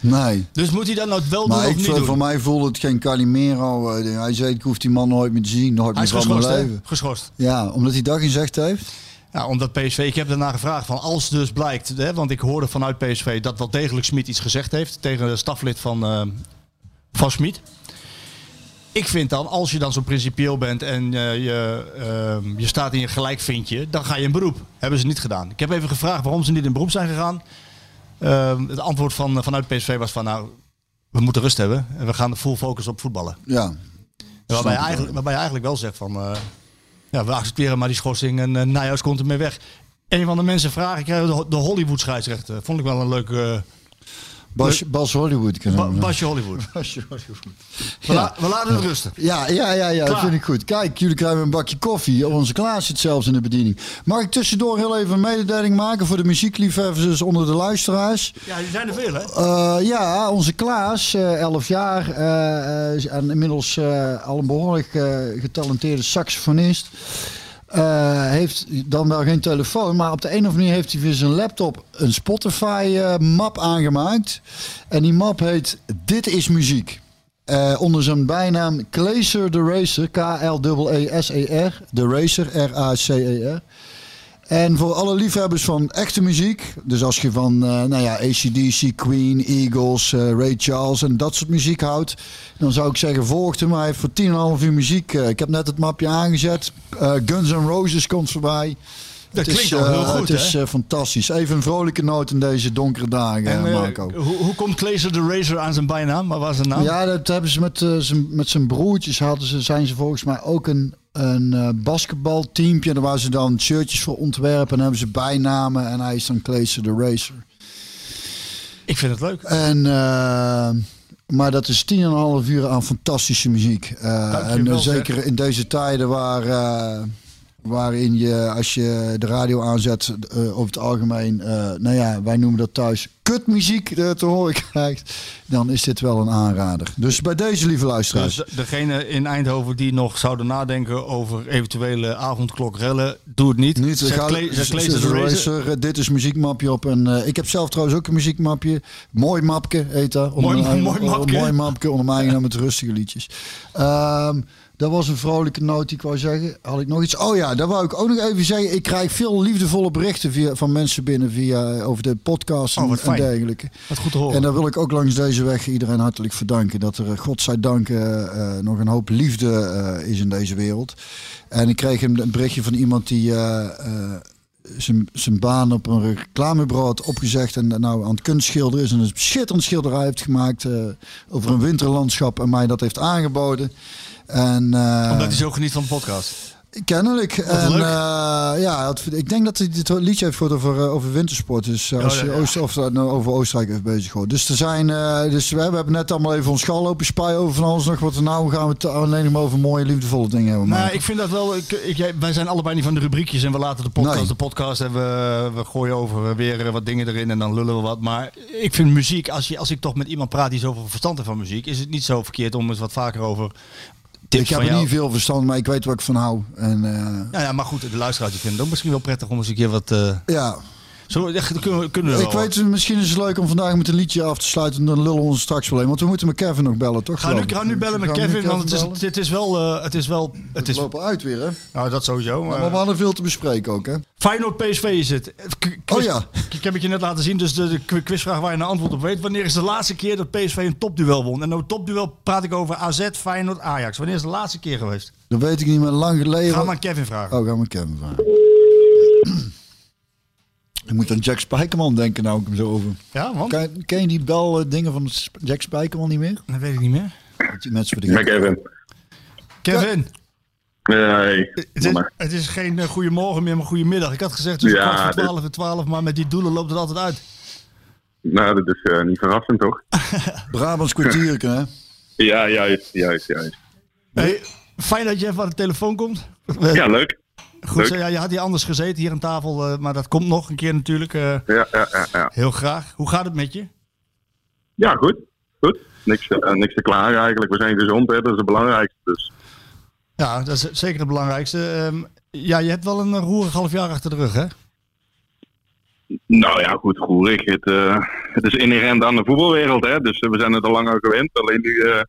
Nee. Dus moet hij dat nou wel maar doen ik, of niet doen? Voor mij voelde het geen Calimero. hij zei, ik hoef die man nooit meer te zien. Nooit hij meer is van geschorst, mijn leven. Hè? Geschorst. Ja, omdat hij dat gezegd heeft. Ja, omdat PSV, ik heb daarna gevraagd van als dus blijkt, hè, want ik hoorde vanuit PSV dat wel degelijk Smit iets gezegd heeft tegen de staflid van, uh, van Smit. Ik vind dan, als je dan zo principieel bent en uh, je, uh, je staat in je gelijkvindje, dan ga je in beroep. Hebben ze niet gedaan. Ik heb even gevraagd waarom ze niet in beroep zijn gegaan. Ehm, het antwoord van, vanuit PSV was van nou, we moeten rust hebben en we gaan de full focus op voetballen. Ja. Waarbij je, eigenlijk, waarbij je eigenlijk wel zegt van ja, we accepteren maar die schorsing en uh, Nijhuis komt ermee weg. Een van de mensen vragen, ik de, de Hollywood scheidsrechter. Vond ik wel een leuke... Bas, Bas Hollywood. Ba Basje Hollywood. Basje Hollywood. We, la we, laten het rusten. Ja, ja, ja, ja dat vind ik goed. Kijk, jullie krijgen een bakje koffie. Onze Klaas zit zelfs in de bediening. Mag ik tussendoor heel even een mededeling maken voor de muziekliefhebbers onder de luisteraars? Ja, die zijn er veel, hè? Uh, ja, onze Klaas, uh, 11 jaar. Uh, en inmiddels al een behoorlijk getalenteerde saxofonist. Uh, heeft dan wel geen telefoon, maar op de een of andere manier heeft hij via zijn laptop een Spotify uh, map aangemaakt. En die map heet Dit is muziek. Eh, onder zijn bijnaam Glazer the Racer. K-L-E-S-E-R. The Racer. R-A-C-E-R. En voor alle liefhebbers van echte muziek. Dus als je van eh, nou ja, ACDC, Queen, Eagles, eh, Ray Charles en dat soort muziek houdt. Dan zou ik zeggen, volg hem. Hij heeft voor 10,5 uur muziek. eh, ik heb net het mapje aangezet. Guns N' Roses komt voorbij. Dat Het klinkt is, wel heel goed, Het is hè? fantastisch. Even een vrolijke noot in deze donkere dagen, En, Marco. hoe, hoe komt Glazer de Racer aan zijn bijnaam? Wat was zijn naam? Ja, dat hebben ze met, zijn, met zijn broertjes. Hadden ze, zijn ze volgens mij ook een, een eh, basketbalteampje. Daar waar ze dan shirtjes voor ontwerpen. En hebben ze bijnamen. En hij is dan Glazer de Racer. Ik vind het leuk. En, eh, maar dat is 10,5 uur aan fantastische muziek. Eh, en zeg. zeker in deze tijden waar, waarin je, als je de radio aanzet, eh, over het algemeen, eh, nou ja, wij noemen dat thuis kutmuziek eh, te horen krijgt, dan is dit wel een aanrader. Dus bij deze lieve luisteraars. Dus degene in Eindhoven die nog zouden nadenken over eventuele avondklokrellen, doe het niet. Niet, ga, Racer. Dit is muziekmapje op. En ik heb zelf trouwens ook een muziekmapje. Mooi mapje heet dat. Mooi- mijn- mooi mapje. Mooi mapje onder mijn eigen met rustige liedjes. Ehm, dat was een vrolijke noot die ik wou zeggen. Had ik nog iets? Oh ja, daar wou ik ook nog even zeggen. Ik krijg veel liefdevolle berichten via, van mensen binnen via, over de podcast Oh, en, dergelijke. Wat goed te horen. En daar wil ik ook langs deze weg iedereen hartelijk voor danken. Dat er, eh, godzijdank, eh, eh, nog een hoop liefde eh, is in deze wereld. En ik kreeg een, een berichtje van iemand die eh, eh, zijn- baan op een reclamebureau had opgezegd. En nou aan het kunstschilderen is. En een schitterend schilderij heeft gemaakt eh, over een winterlandschap. En mij dat heeft aangeboden. En, eh, Omdat hij zo geniet van de podcast. Kennelijk. En, eh, ja, ik denk dat hij dit liedje heeft gehoord over, eh, over wintersport. Dus eh, als je ja. Oost, of, nou, over Oostenrijk heeft bezig gehoord. Dus, er zijn, dus we, we hebben net allemaal even ons schal lopen spuien over van alles nog. Wat er nou gaan we het alleen nog maar over mooie liefdevolle dingen hebben. Nou, ik vind dat wel. Ik, wij zijn allebei niet van de rubriekjes en we laten de podcast. Nee. De podcast en we, we gooien over weer wat dingen erin en dan lullen we wat. Maar ik vind muziek, als, je, als ik toch met iemand praat die zoveel verstand heeft van muziek, is het niet zo verkeerd om eens wat vaker over. Tips ik heb van er jou. niet veel verstand, maar ik weet waar ik van hou. En eh, Ja, ja, maar goed, de luisteraars vinden het ook misschien wel prettig om eens een keer wat. eh ja, zo, ja, dat kunnen we, kunnen we ik wel. weet, misschien is het leuk om vandaag met een liedje af te sluiten. Dan lullen we ons straks wel een. Want we moeten met Kevin nog bellen, toch? Ga nu, ga nu bellen met we Kevin, want het is, het is wel. eh, het is wel. Het We is, lopen uit weer, hè? nou, dat sowieso. Maar, Maar we hadden veel te bespreken ook, hè? Feyenoord PSV is het. K- quiz- Oh ja. Ik heb het je net laten zien, dus de, de qu- quizvraag waar je een antwoord op weet. Wanneer is de laatste keer dat PSV een topduel won? En nou topduel praat ik over AZ, Feyenoord, Ajax. Wanneer is de laatste keer geweest? Dat weet ik niet meer lang geleden. Ga maar Kevin vragen. Oh, gaan we Kevin vragen. Ik moet aan Jack Spijkerman denken nou ik hem zo over. Ja, want? Ken, ken je die bel eh, dingen van Jack Spijkerman niet meer? Dat weet ik niet meer. Dat die mensen voor Met die... Kevin. Kevin, Nee, het is, het is geen uh, goedemorgen meer, maar goedemiddag. Ik had gezegd tussen Ja, kwart voor twaalf en twaalf, maar met die doelen loopt het altijd uit. nou, dat is eh, niet verrassend, toch? Brabants kwartierken, hè? Ja, juist, juist, juist. Hey, fijn dat je even aan de telefoon komt. Ja, leuk. Goed, ja, je had hier anders gezeten hier aan tafel, eh, maar dat komt nog een keer natuurlijk. eh, Ja, ja, ja, ja. heel graag. Hoe gaat het met je? ja goed. Goed. Niks, eh, niks te klagen eigenlijk. We zijn gezond, hè. dat is het belangrijkste. Dus Ja, dat is zeker het belangrijkste. Ehm, ja, je hebt wel een roerig half jaar achter de rug, hè? Nou ja, goed, roerig. Het, het is inherent aan de voetbalwereld, hè. Dus we zijn het al langer gewend, alleen nu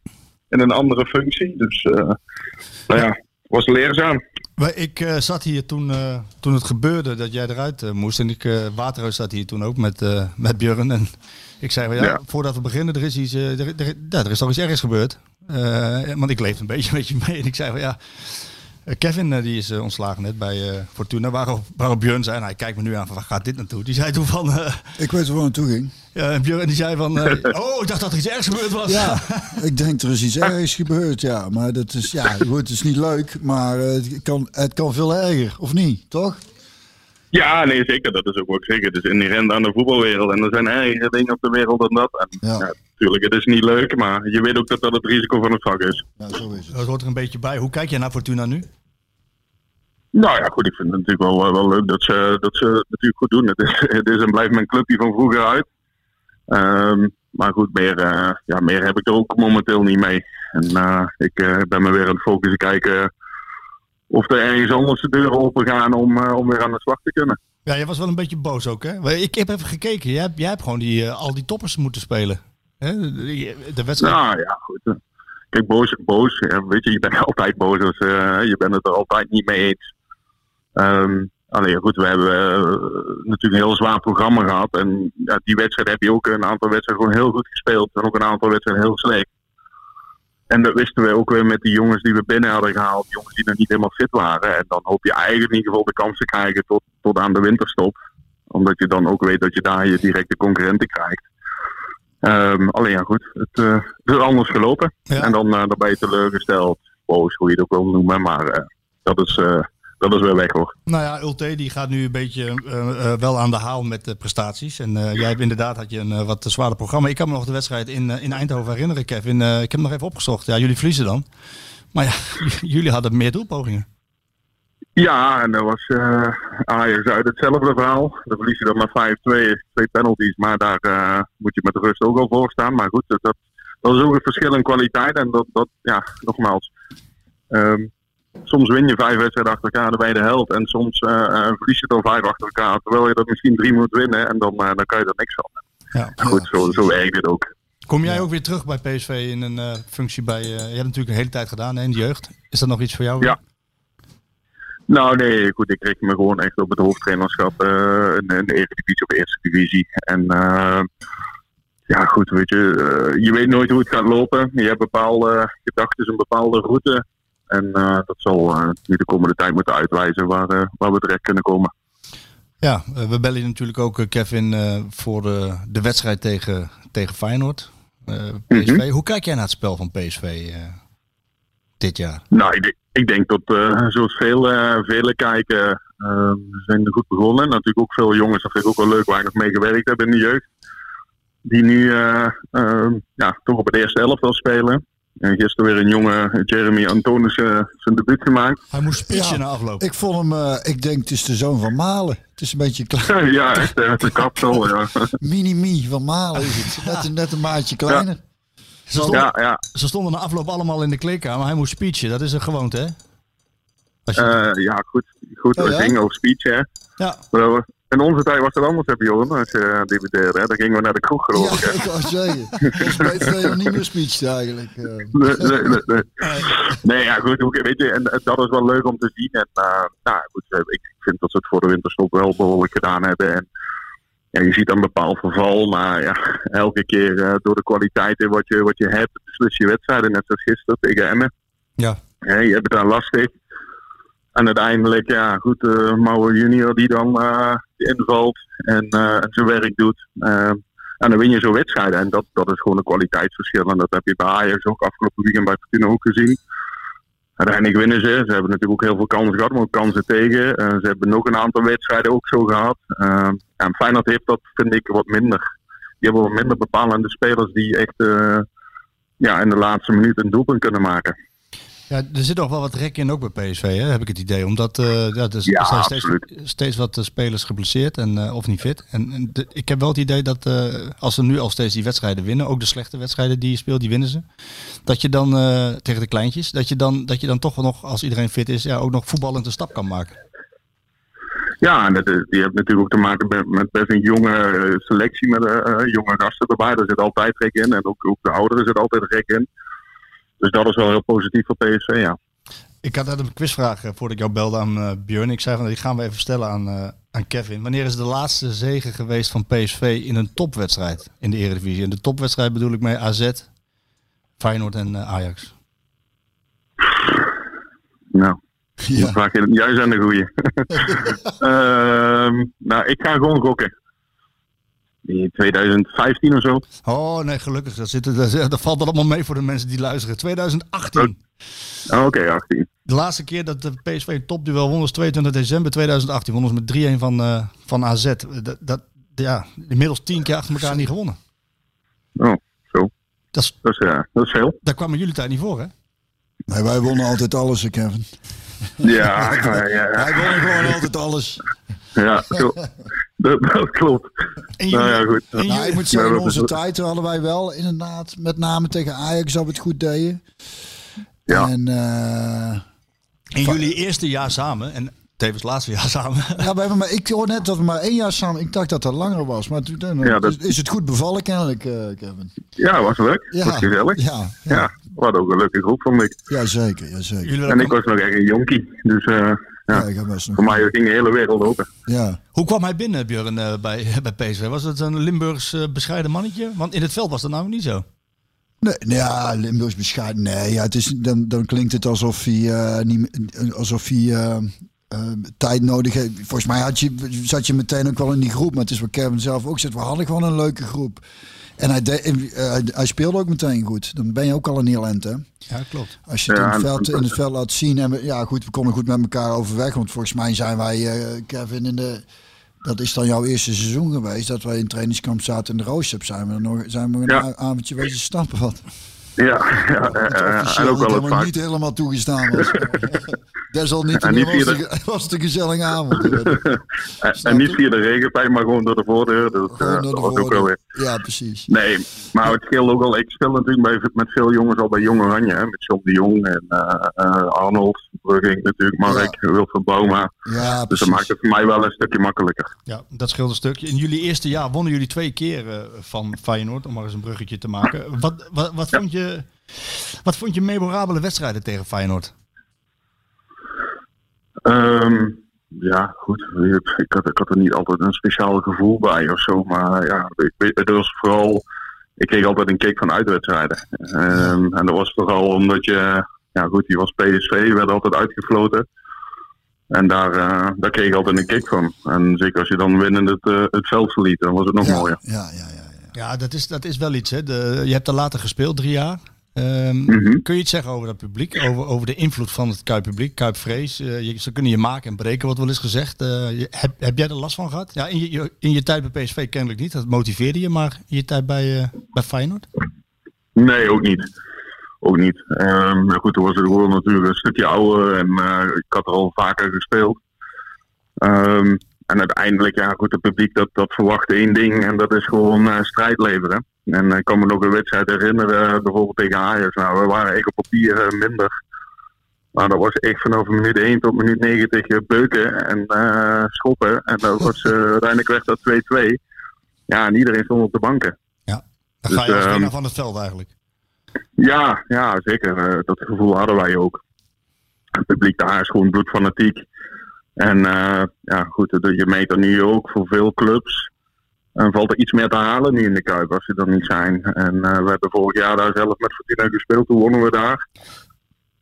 in een andere functie. Dus, eh, nou ja, was leerzaam. Ik eh, zat hier toen, eh, toen het gebeurde dat jij eruit eh, moest. En ik, Waterhuis zat hier toen ook met, met Björn. En ik zei, van, ja, Ja. voordat we beginnen, er is, iets, er, er, ja, er is toch iets ergs gebeurd. Want ik leefde een beetje met je mee. En ik zei van ja, Kevin eh, die is eh, ontslagen net bij eh, Fortuna. Waarop, waarop Björn zei, nou, hij kijkt me nu aan van waar gaat dit naartoe? Die zei toen van, eh, Ik weet waar het naartoe ging. ja, en Björn die zei van, eh, oh, ik dacht dat er iets ergs gebeurd was. Ja, ik denk er is iets ergs gebeurd, ja. Maar dat is, ja, goed, het is niet leuk, maar eh, het kan, het kan veel erger, of niet? Toch? Ja, nee, zeker. Dat is ook ook zeker. Het is inherent aan de voetbalwereld. En er zijn ergere dingen op de wereld dan dat. En, Ja. ja. natuurlijk, het is niet leuk, maar je weet ook dat dat het risico van het vak is. Ja, zo is het. Dat hoort er een beetje bij. Hoe kijk jij naar Fortuna nu? Nou ja, goed, ik vind het natuurlijk wel, wel leuk dat ze, dat ze het natuurlijk goed doen. Het is, het is en blijft mijn clubje van vroeger uit. Ehm, maar goed, meer, eh, ja, meer heb ik er ook momenteel niet mee. En eh, ik eh, ben me weer aan het focussen kijken of er ergens anders de deuren open gaan om, eh, om weer aan de slag te kunnen. Ja, jij was wel een beetje boos ook, hè? Ik heb even gekeken. Jij hebt, jij hebt gewoon die, eh, al die toppers moeten spelen. Hè? De, de wedstrijd. Nou ja, goed. kijk, boos, boos. weet je, je bent altijd boos. Dus, eh, je bent het er altijd niet mee eens. Ehm alleen goed, we hebben eh, natuurlijk een heel zwaar programma gehad. En ja, die wedstrijd heb je ook een aantal wedstrijden gewoon heel goed gespeeld. En ook een aantal wedstrijden heel slecht. En dat wisten we ook weer met die jongens die we binnen hadden gehaald. Jongens die nog niet helemaal fit waren. En dan hoop je eigenlijk in ieder geval de kans te krijgen tot, tot aan de winterstop. Omdat je dan ook weet dat je daar je directe concurrenten krijgt. Ehm, alleen ja, goed. Het, het is anders gelopen. Ja. En dan, dan ben je teleurgesteld. Boos, hoe je het ook wil noemen. Maar eh, dat, is, dat is weer weg hoor. Nou ja, Ulte die gaat nu een beetje eh, eh, wel aan de haal met de prestaties. En eh, jij hebt inderdaad had je een wat zwaarder programma. Ik kan me nog de wedstrijd in, in Eindhoven herinneren, Kevin. Ik heb hem nog even opgezocht. Ja, jullie verliezen dan. Maar ja, jullie hadden meer doelpogingen. Ja, en dat was Ajax uit hetzelfde verhaal. Dan verlies je dan maar 5-2, twee penalties. Maar daar moet je met de rust ook al voor staan. Maar goed, dat, dat, dat is ook een verschil in kwaliteit. En dat, dat ja, nogmaals. ehm, soms win je vijf wedstrijden achter elkaar, dan ben je de held. En soms eh, eh, verlies je er vijf achter elkaar, terwijl je er misschien drie moet winnen. En dan, eh, dan kan je er niks van. Ja. Goed, zo, zo werkt het ook. Kom jij ook weer terug bij PSV in een eh, functie bij... eh, je hebt natuurlijk een hele tijd gedaan hè, in de jeugd. Is dat nog iets voor jou? Ja. Nou nee, goed, ik kreeg me gewoon echt op het hoofdtrainerschap eh, in, in de Eredivisie of Eerste Divisie. En eh, ja goed, weet je, je weet nooit hoe het gaat lopen. Je hebt bepaalde gedachten, een bepaalde route. En eh, dat zal eh, nu de komende tijd moeten uitwijzen waar, eh, waar we terecht kunnen komen. Ja, eh, we bellen je natuurlijk ook, eh, Kevin, eh, voor de, de wedstrijd tegen, tegen Feyenoord. Eh, PSV. Mhm. Hoe kijk jij naar het spel van PSV eh, dit jaar? Nou, ik, denk- ik denk dat eh, zoals veel, eh, velen kijken, eh, we zijn er goed begonnen. Natuurlijk ook veel jongens, dat vind ik ook wel leuk, waar ik nog mee gewerkt heb in de jeugd. Die nu eh, eh, ja, toch op het eerste elftal spelen. En gisteren weer een jonge Jeremy Antonissen zijn debuut gemaakt. Hij moest pitchen Ja, na afloop. Ik vond hem, eh, ik denk het is de zoon van Malen. Het is een beetje klein. ja, echt eh, de kapsel. Ja. Mini-mi van Malen is het. Net, een- net een maatje kleiner. Ze, stonden, ja, ja. ze stonden na afloop allemaal in de kleedkamer. Hij moest speechen. Dat is een gewoonte, hè? Als je, Eh, ja, goed. goed Oh, we ja? gingen over speech, hè. ja, In onze tijd was het anders, heb je Johan, als je debuteerde. Hè. Dan gingen we naar de kroeg, geloof ik. Ja, Hè. ik wou zeggen. Mij is hij niet meer speech eigenlijk. eh. Nee, nee, nee, nee. nee, ja, goed. Weet je, en eh, dat is wel leuk om te zien. En uh, nou, goed, eh, ik vind dat ze het voor de winterstop wel behoorlijk gedaan hebben. En ja, je ziet een bepaald verval, maar ja, elke keer uh, door de kwaliteit in wat je, wat je hebt, beslis je wedstrijden. Net zoals gisteren tegen Emmen. Ja. ja je hebt het dan lastig. En uiteindelijk, ja, goed, uh, Mauer junior die dan uh, invalt en uh, zijn werk doet. Uh, en dan win je zo'n wedstrijden. En dat, dat is gewoon een kwaliteitsverschil. En dat heb je bij Ajax ook afgelopen weekend bij Fortuna ook gezien. Uiteindelijk winnen ze. Ze hebben natuurlijk ook heel veel kansen gehad, maar ook kansen tegen. Uh, ze hebben nog een aantal wedstrijden ook zo gehad. Uh, en Feyenoord heeft dat, vind ik, wat minder. Die hebben wat minder bepalende spelers die echt uh, ja, in de laatste minuut een doelpunt kunnen maken. Ja, er zit nog wel wat rek in ook bij PSV, hè, heb ik het idee. Omdat uh, ja, er ja, zijn steeds, steeds wat spelers geblesseerd en, uh, of niet fit. En, en de, ik heb wel het idee dat uh, als ze nu al steeds die wedstrijden winnen, ook de slechte wedstrijden die je speelt, die winnen ze. Dat je dan tegen de kleintjes, dat je dan, dat je dan toch nog, als iedereen fit is, ja, ook nog voetballend een stap kan maken. Ja, en dat, die heeft natuurlijk ook te maken met, met best een jonge selectie met jonge gasten erbij. Daar zit altijd rek in. En ook, ook de ouderen zit altijd rek in. Dus dat is wel heel positief voor PSV, ja. Ik had net een quizvraag voordat ik jou belde aan uh, Björn. Ik zei van die gaan we even stellen aan, uh, aan Kevin. Wanneer is de laatste zege geweest van PSV in een topwedstrijd in de Eredivisie? En de topwedstrijd bedoel ik mee AZ, Feyenoord en uh, Ajax. Nou, ja. vraag je juist aan de goeie. uh, nou, ik ga gewoon gokken. In 2015 of zo. Oh nee, gelukkig. Dat, zit, dat, dat valt allemaal mee voor de mensen die luisteren. 2018. Oh, Oké, okay, 18. De laatste keer dat de PSV een topduel won was 22 december 2018. Wonnen ze met 3-1 van, uh, van AZ. Dat, dat, ja, inmiddels tien keer achter elkaar niet gewonnen. Oh, zo. Dat is, dat is, uh, dat is veel. Daar kwamen jullie tijd niet voor, hè? Nee, wij wonnen altijd alles, Kevin. Ja, ja, ja. Wij wonnen gewoon altijd alles. Ja, zo. Dat, dat, klopt. En jullie, nou ja, goed. En nou, ik moet zeggen, in onze tijd hadden wij wel inderdaad, met name tegen Ajax, dat we het goed deden. Ja. En, uh, in jullie eerste jaar samen, en tevens laatste jaar samen. Ja, we hebben maar, ik hoor net dat we maar één jaar samen, ik dacht dat dat langer was. Maar toen, ja, dat... is, is, het goed bevallen kennelijk, uh, Kevin. Ja, was leuk. Ja, was gezellig. Ja, ja. ja. we hadden ook een leuke groep, vond ik. Ja, zeker. Ja, zeker. Jullie En ik was nog echt een jonkie. Dus eh, ja, Ja, ik heb best nog... voor mij ging de hele wereld open. Ja. Hoe kwam hij binnen, Björn, eh, bij, bij PSV? Was het een Limburgs eh, bescheiden mannetje? Want in het veld was dat nou niet zo. Nee, nou ja, Limburgs bescheiden. Nee, ja, het is, dan, dan klinkt het alsof hij, eh, niet, alsof hij eh, eh, tijd nodig heeft. Volgens mij had je, zat je meteen ook wel in die groep. Maar het is wat Kevin zelf ook zegt. We hadden gewoon een leuke groep. En hij, de- eh, hij, hij speelde ook meteen goed. Dan ben je ook al een heel end, hè? Ja, klopt. Als je het Ja, in, het veld, in het veld laat zien. En we, ja, goed, we konden goed met elkaar overweg. Want volgens mij zijn wij, eh, Kevin, in de... Dat is dan jouw eerste seizoen geweest. Dat wij in trainingskamp zaten in de Roostep. Zijn we nog, zijn we een Ja. avondje wezen stappen. Wat Ja, ja en ook wel het helemaal vaak. niet helemaal toegestaan was. Desalniettemin was, het- was een gezellige avond. En, niet via de regenpijn, maar gewoon door de voordeur. Dus, Gewoon eh, door de dat was ook wel weer. Ja, precies. Nee, maar het scheelt ook al. Ik speel natuurlijk bij, met veel jongens al bij Jong Oranje. Hè, met John de Jong en eh, eh, Arnold. Brugging natuurlijk, Mark, Wilfred Bouma. Ja, Dus dat maakt het voor mij wel een stukje makkelijker. Ja, dat scheelt een stukje. In jullie eerste jaar wonnen jullie twee keer eh, van Feyenoord, om maar eens een bruggetje te maken. Wat, wat, wat, vond, je, wat vond je memorabele wedstrijden tegen Feyenoord? Ehm, ja, goed. Ik had, ik had er niet altijd een speciaal gevoel bij of zo. Maar ja, ik, weet- het was vooral. Ik kreeg altijd een kick van uitwedstrijden. Ehm, en dat was vooral omdat je. Ja, goed, die was PSV, werd altijd uitgefloten. En daar, eh, daar kreeg ik altijd een kick van. En zeker als je dan winnend het, eh, het veld verliet, dan was het nog ja, mooier. ja, ja, ja, ja. Ja, dat is, dat is wel iets. Hè. De, je hebt er later gespeeld, drie jaar. Ehm, Mhm. Kun je iets zeggen over dat publiek? Over, over de invloed van het Kuippubliek, Kuipvrees? Eh, je, ze kunnen je maken en breken, wordt wel eens gezegd. Eh, heb, heb jij er last van gehad? Ja, in, je, in je tijd bij PSV kennelijk niet. Dat motiveerde je, maar in je tijd bij, eh, bij Feyenoord? Nee, ook niet. Ook niet. Ehm, maar goed, toen was het gewoon natuurlijk een stukje ouder en ik had er al vaker gespeeld. Ehm, en uiteindelijk, ja goed, het publiek dat, dat verwacht één ding en dat is gewoon strijd leveren. En ik kan me nog een wedstrijd herinneren, eh, bijvoorbeeld tegen Ajax. Nou, we waren echt op papier eh, minder. Maar dat was echt vanaf minuut 1 tot minuut 90 eh, beuken en eh, schoppen. En dat was, eh, uiteindelijk werd dat 2-2. Ja, en iedereen stond op de banken. Dan Dus, ga je als ehm, winnaar van het veld eigenlijk. Ja, ja zeker. Eh, dat gevoel hadden wij ook. Het publiek daar is gewoon bloedfanatiek. En eh, ja, goed, je meet er nu ook voor veel clubs. En valt er iets meer te halen nu in de Kuip als ze er niet zijn. En eh, we hebben vorig jaar daar zelf met Fortuna gespeeld. Toen wonnen we daar.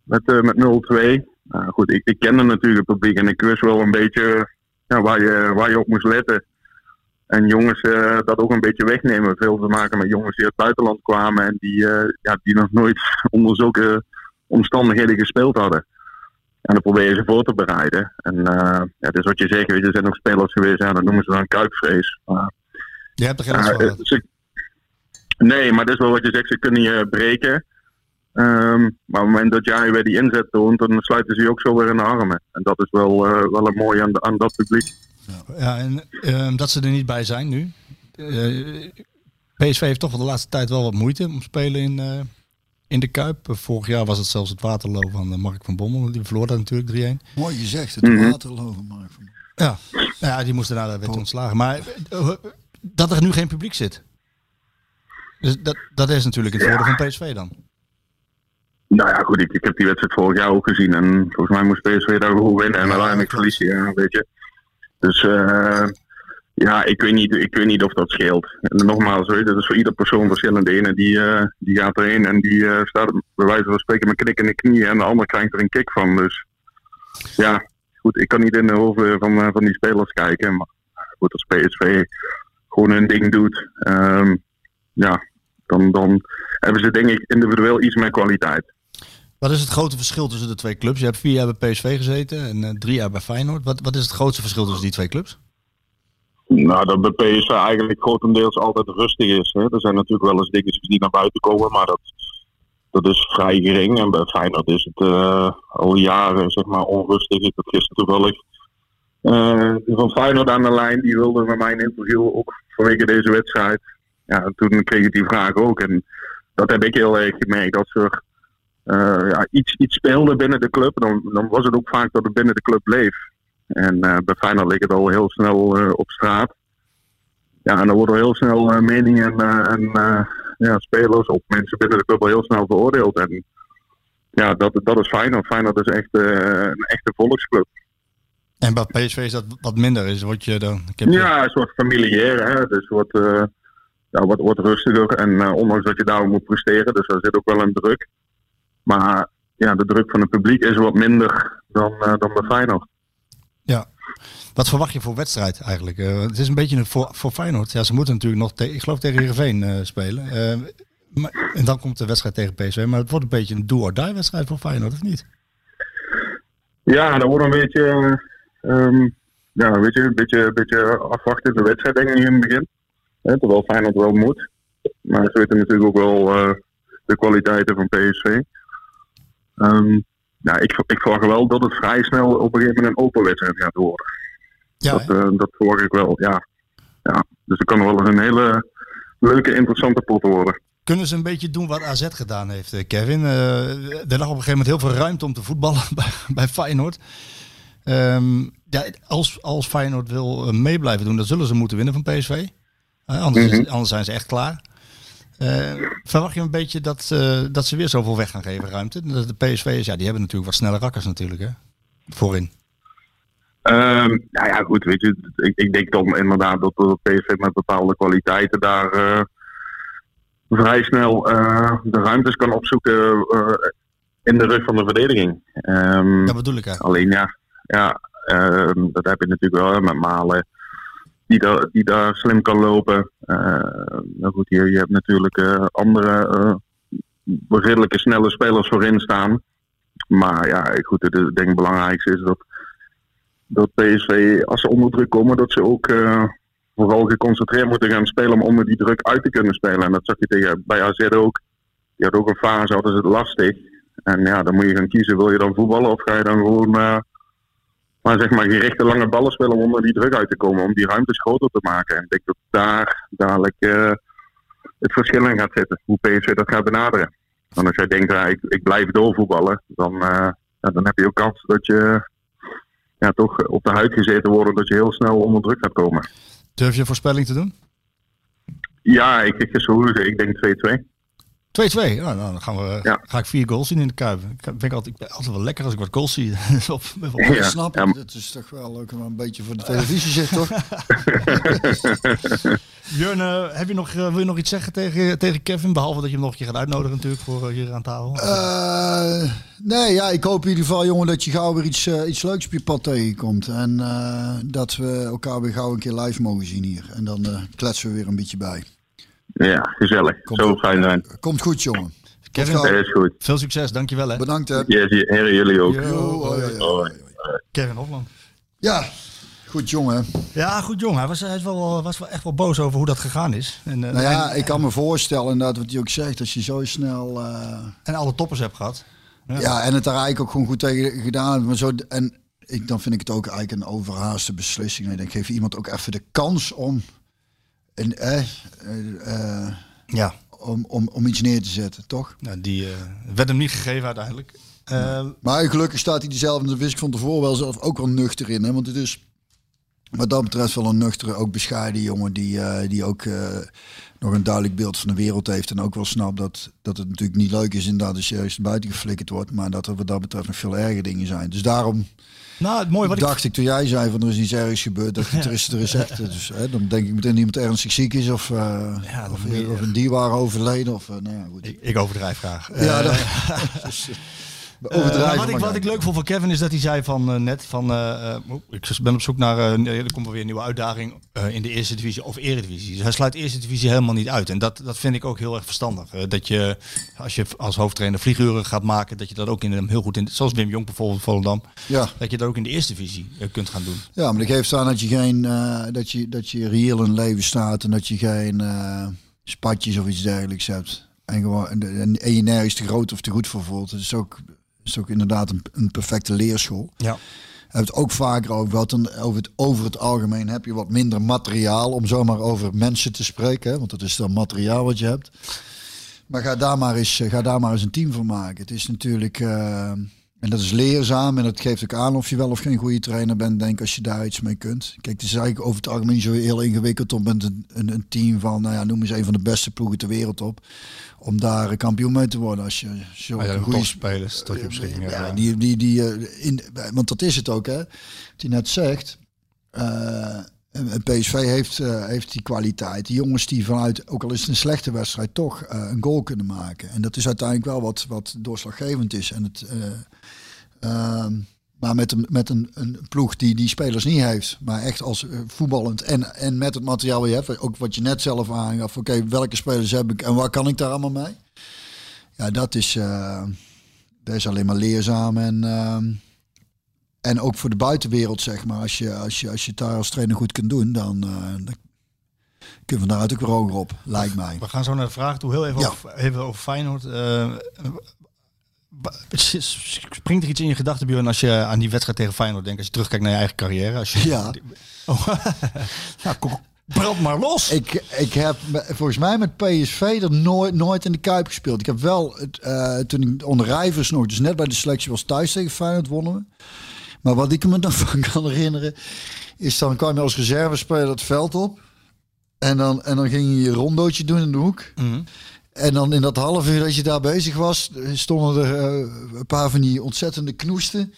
Met, eh, met 0-2. Nou, goed, ik, ik kende natuurlijk het publiek en ik wist wel een beetje ja, waar, je, waar je op moest letten. En jongens eh, dat ook een beetje wegnemen. Veel te maken met jongens die uit het buitenland kwamen en die, ja, die nog nooit onder zulke omstandigheden gespeeld hadden. En dan probeer je ze voor te bereiden. En uh, ja, dus wat je zegt, weet er zijn nog spelers geweest, ja, dat noemen ze dan kuipvrees. Maar, Je hebt er geen last van eh, ze- nee, maar dat is wel wat je zegt, ze kunnen je breken. Ehm, maar op het moment dat jij weer die inzet toont, dan sluiten ze je ook zo weer in de armen. En dat is wel, eh, wel een mooi aan, de- aan dat publiek. Ja, en ehm, dat ze er niet bij zijn nu. Eh, PSV heeft toch wel de laatste tijd wel wat moeite om te spelen in, eh, in de Kuip. Vorig jaar was het zelfs het Waterloo van Mark van Bommel. Die verloor dat natuurlijk 3-1. Mooi gezegd, het Mhm. waterlopen. Mark. Ja. ja, die moesten daarna werd ontslagen. Maar dat er nu geen publiek zit. Dus dat, dat is natuurlijk het Ja. voordeel van PSV dan. Nou ja, goed, ik, ik heb die wedstrijd vorig jaar ook gezien. En volgens mij moest PSV daar gewoon winnen. En uiteindelijk verlies je, ja, weet je. Dus eh, ja, ik weet, niet, ik weet niet of dat scheelt. En nogmaals, weet je, dat is voor ieder persoon verschillend. De ene die, eh, die gaat erin en die eh, staat bij wijze van spreken met knik in de knieën. En de ander krijgt er een kick van. Dus ja, goed, ik kan niet in de hoofden van, van die spelers kijken. Maar goed, als PSV gewoon hun ding doet, ehm, ja, dan, dan hebben ze denk ik individueel iets meer kwaliteit. Wat is het grote verschil tussen de twee clubs? Je hebt vier jaar bij PSV gezeten en eh, drie jaar bij Feyenoord. Wat, wat is het grootste verschil tussen die twee clubs? Nou, dat bij PSV eigenlijk grotendeels altijd rustig is. Hè. Er zijn natuurlijk wel eens dingetjes die naar buiten komen, maar dat, dat is vrij gering. En bij Feyenoord is het eh, al jaren zeg maar, onrustig. Ik had gisteren toevallig van Feyenoord aan de lijn. Die wilde met mij een interview, ook vanwege deze wedstrijd. Ja, en toen kreeg ik die vraag ook. En dat heb ik heel erg gemerkt. Als er eh, ja, iets, iets speelde binnen de club, dan, dan was het ook vaak dat het binnen de club bleef. En eh, bij Feyenoord ligt het al heel snel eh, op straat. ja, en dan worden heel snel eh, meningen eh, en eh, ja, spelers of mensen binnen de club al heel snel veroordeeld. En ja, dat, dat is Feyenoord. Feyenoord is echt eh, een echte volksclub. En bij PSV is dat wat minder. Is word je dan. Ik heb Ja, een soort familiair. Hè? Dus wat, eh, ja, wat, wat rustiger. En eh, ondanks dat je daar moet presteren, dus daar zit ook wel een druk. Maar ja, de druk van het publiek is wat minder dan, eh, dan bij Feyenoord. Ja. Wat verwacht je voor wedstrijd eigenlijk? Het is een beetje een voor, voor Feyenoord. Ja, ze moeten natuurlijk nog, te- ik geloof tegen Heerenveen spelen. Maar, en dan komt de wedstrijd tegen PSV. Maar het wordt een beetje een do-or-die wedstrijd voor Feyenoord, of niet? Ja, dat wordt een beetje, ehm, ja, weet je, een beetje, een beetje afwachten de wedstrijd denk ik in het begin. Terwijl Feyenoord wel moet. Maar ze weten natuurlijk ook wel eh, de kwaliteiten van PSV. Ehm, ja, ik, ik verwacht wel dat het vrij snel op een gegeven moment een open wedstrijd gaat worden. Ja, dat, eh, dat verwacht ik wel, ja. ja. Dus het kan wel eens een hele leuke, interessante pot worden. Kunnen ze een beetje doen wat AZ gedaan heeft, eh, Kevin? Er lag op een gegeven moment heel veel ruimte om te voetballen bij, bij Feyenoord. Ehm, ja, als, als Feyenoord wil eh, mee blijven doen, dan zullen ze moeten winnen van PSV. Anders, is- Mhm. anders zijn ze echt klaar. Eh, verwacht je een beetje dat, eh, dat ze weer zoveel weg gaan geven ruimte? De, de PSV'ers, ja, die hebben natuurlijk wat snelle rakkers natuurlijk, hè? Voorin. Ehm, nou ja, goed, weet je, ik, ik denk dan inderdaad dat de PSV met bepaalde kwaliteiten daar vrij snel de ruimtes kan opzoeken in de rug van de verdediging. Ehm, Dat bedoel ik eigenlijk. alleen ja, ja ehm, dat heb je natuurlijk wel met Malen. Die daar, die slim kan lopen. Eh, nou goed, je, je hebt natuurlijk eh, andere eh, redelijke snelle spelers voorin staan. Maar ja, goed, ik denk het belangrijkste is dat dat PSV, als ze onder druk komen, dat ze ook eh, vooral geconcentreerd moeten gaan spelen om onder die druk uit te kunnen spelen. En dat zag je tegen, bij AZ ook. Die had ook een fase, hadden ze het lastig. En ja, dan moet je gaan kiezen, wil je dan voetballen of ga je dan gewoon eh, maar zeg maar gerichte lange ballen spelen om onder die druk uit te komen, om die ruimtes groter te maken. En ik denk dat daar dadelijk eh, het verschil in gaat zitten, hoe PSV dat gaat benaderen. Want als jij denkt, ja, ik, ik blijf doorvoetballen, dan, eh, ja, dan heb je ook kans dat je ja, toch op de huid gezeten wordt, dat je heel snel onder druk gaat komen. Durf je een voorspelling te doen? 2-2. Ja, ik, ik, ik denk 2-2. Ja, nou, dan gaan we, Ja. ga ik vier goals zien in de Kuip. Ik vind ik altijd, ik ben altijd wel lekker als ik wat goals zie. op, op- Ja. Snap ja. het. Is toch wel leuk om een beetje voor de televisie zit, toch? Jurn, eh, heb je nog, eh, wil je nog iets zeggen tegen, tegen Kevin? Behalve dat je hem nog een keer gaat uitnodigen natuurlijk voor eh, hier aan tafel. Eh, nee, ja, ik hoop in ieder geval, jongen, dat je gauw weer iets, iets leuks op je pad tegenkomt. En eh, dat we elkaar weer gauw een keer live mogen zien hier. En dan kletsen we weer een beetje bij. Ja, gezellig. Komt Zo goed. fijn zijn. Komt goed, jongen. Kevin, Dat is goed. veel succes, dankjewel hè. Bedankt, hè. Yes, heren, jullie ook. Yo, Yo, hoi, hoi, hoi. Kevin Hofland. Ja, goed, jongen. Ja, goed jong. Hij was, hij wel, was wel echt wel boos over hoe dat gegaan is. En, eh, Nou ja, en, ik kan me voorstellen, inderdaad, wat hij ook zegt, als je zo snel... eh, en alle toppers hebt gehad. Ja. en het daar eigenlijk ook gewoon goed tegen gedaan. Maar zo, en ik, dan vind ik het ook eigenlijk een overhaaste beslissing. Ik denk, geef iemand ook even de kans om, een, eh, Ja, om, om, om iets neer te zetten, toch? nou, die eh, werd hem niet gegeven uiteindelijk. Eh, Maar gelukkig staat hij dezelfde, dat wist ik van tevoren wel zelf ook wel nuchter in. Hè? Want het is wat dat betreft wel een nuchtere, ook bescheiden jongen die, eh, die ook nog een duidelijk beeld van de wereld heeft. En ook wel snapt dat, dat het natuurlijk niet leuk is inderdaad als je ergens buiten geflikkerd wordt. Maar dat er wat dat betreft nog veel erger dingen zijn. Dus daarom nou, het mooie wat ik... dacht ik toen jij zei van er is iets ergs gebeurd, dat er is, er is echt. Dus hè, dan denk ik meteen iemand ernstig ziek is of, eh, Ja, of, of een dierwaar overleden. Of, eh, nou ja, goed. Ik, ik overdrijf graag. ja, Eh, eh, overdrijven wat ik, wat ik leuk vond van Kevin is dat hij zei van eh, net van eh, ik ben op zoek naar er komt wel weer een nieuwe uitdaging in de eerste divisie of eredivisie. Dus hij sluit de eerste divisie helemaal niet uit en dat, dat vind ik ook heel erg verstandig. Dat je als je als hoofdtrainer vlieguren gaat maken, dat je dat ook in hem heel goed in, zoals Wim Jong bijvoorbeeld Volendam, Ja. dat je dat ook in de eerste divisie kunt gaan doen. Ja, maar dat geeft aan dat je geen dat je dat je reëel in leven staat en dat je geen spatjes of iets dergelijks hebt. En gewoon en, en, en je nergens te groot of te goed voor voelt. Het is ook, is ook inderdaad een, een perfecte leerschool. Ja. We hebben het ook vaker over gehad. En over het, over het algemeen heb je wat minder materiaal om zomaar over mensen te spreken. Hè? Want dat is dan materiaal wat je hebt. Maar ga daar maar eens, ga daar maar eens een team van maken. Het is natuurlijk. eh, En dat is leerzaam en dat geeft ook aan of je wel of geen goede trainer bent, denk als je daar iets mee kunt. Kijk, het is eigenlijk over het algemeen zo heel ingewikkeld om met een, een, een team van, nou ja, noem eens een van de beste ploegen ter wereld op, om daar een kampioen mee te worden. Als je zo ja, een goede spelers tot je beschikking hebt. ja, die, die, die, eh, in, want dat is het ook, hè. Wat hij net zegt. eh, en- en PSV heeft, eh, heeft die kwaliteit. Die jongens die vanuit, ook al is het een slechte wedstrijd, toch eh, een goal kunnen maken. En dat is uiteindelijk wel wat, wat doorslaggevend is. En het, eh, ehm, maar met, een, met een, een ploeg die die spelers niet heeft, maar echt als eh, voetballend en, en met het materiaal wat je hebt, ook wat je net zelf aangaf, oké, welke spelers heb ik en waar kan ik daar allemaal mee? Ja, dat is, eh, dat is alleen maar leerzaam en, ehm, en ook voor de buitenwereld, zeg maar. Als je, als je, als je het daar als trainer goed kunt doen, dan, eh, dan kun je van daaruit ook weer hoger op, lijkt mij. We gaan zo naar de vraag toe. Heel even, Ja. over, even over Feyenoord. Springt er iets in je gedachten, Björn, als je aan die wedstrijd tegen Feyenoord denkt? Als je terugkijkt naar je eigen carrière? Als je, Ja. Oh, nou, kom- brand maar los. Ik, ik heb volgens mij met PSV er nooit, nooit in de Kuip gespeeld. Ik heb wel, het, eh, toen ik onder Rijvers nog, dus net bij de selectie was thuis tegen Feyenoord wonnen we. Maar wat ik me nog van kan herinneren, is dan kwam je als reservespeler het veld op. En dan, en dan ging je je rondootje doen in de hoek. Mhm. En dan in dat half uur dat je daar bezig was, stonden er eh, een paar van die ontzettende knoesten.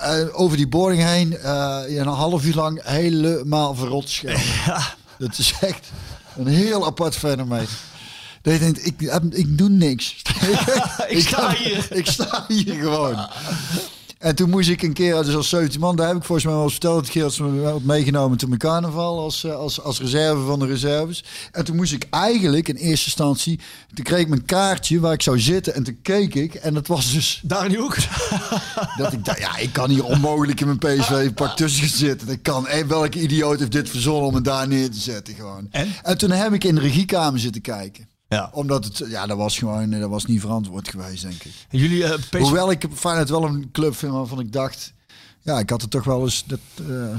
eh, over die boarding heen. eh, een half uur lang helemaal verrot schelden. Dat is echt een heel apart fenomeen. Dat je denkt, ik, ik doe niks. ik, sta hier. Ik sta hier gewoon. En toen moest ik een keer, dus als 17 man, daar heb ik volgens mij wel eens verteld. Het keer dat ze me had meegenomen toen mijn carnaval als, eh, als, als reserve van de reserves. En toen moest ik eigenlijk in eerste instantie, toen kreeg ik mijn kaartje waar ik zou zitten. En toen keek ik en dat was dus Daar in die hoek. dat ik dacht, ja, ik kan hier onmogelijk in mijn PSV-pak tussen zitten. Dat kan. Hé, welke idioot heeft dit verzonnen om het daar neer te zetten gewoon. En? toen heb ik in de regiekamer zitten kijken. Ja. Omdat het, ja, dat was gewoon, dat was niet verantwoord geweest, denk ik. Jullie eh, Hoewel ik Feyenoord wel een club vind waarvan ik dacht, ja, ik had het toch wel eens, dat, eh,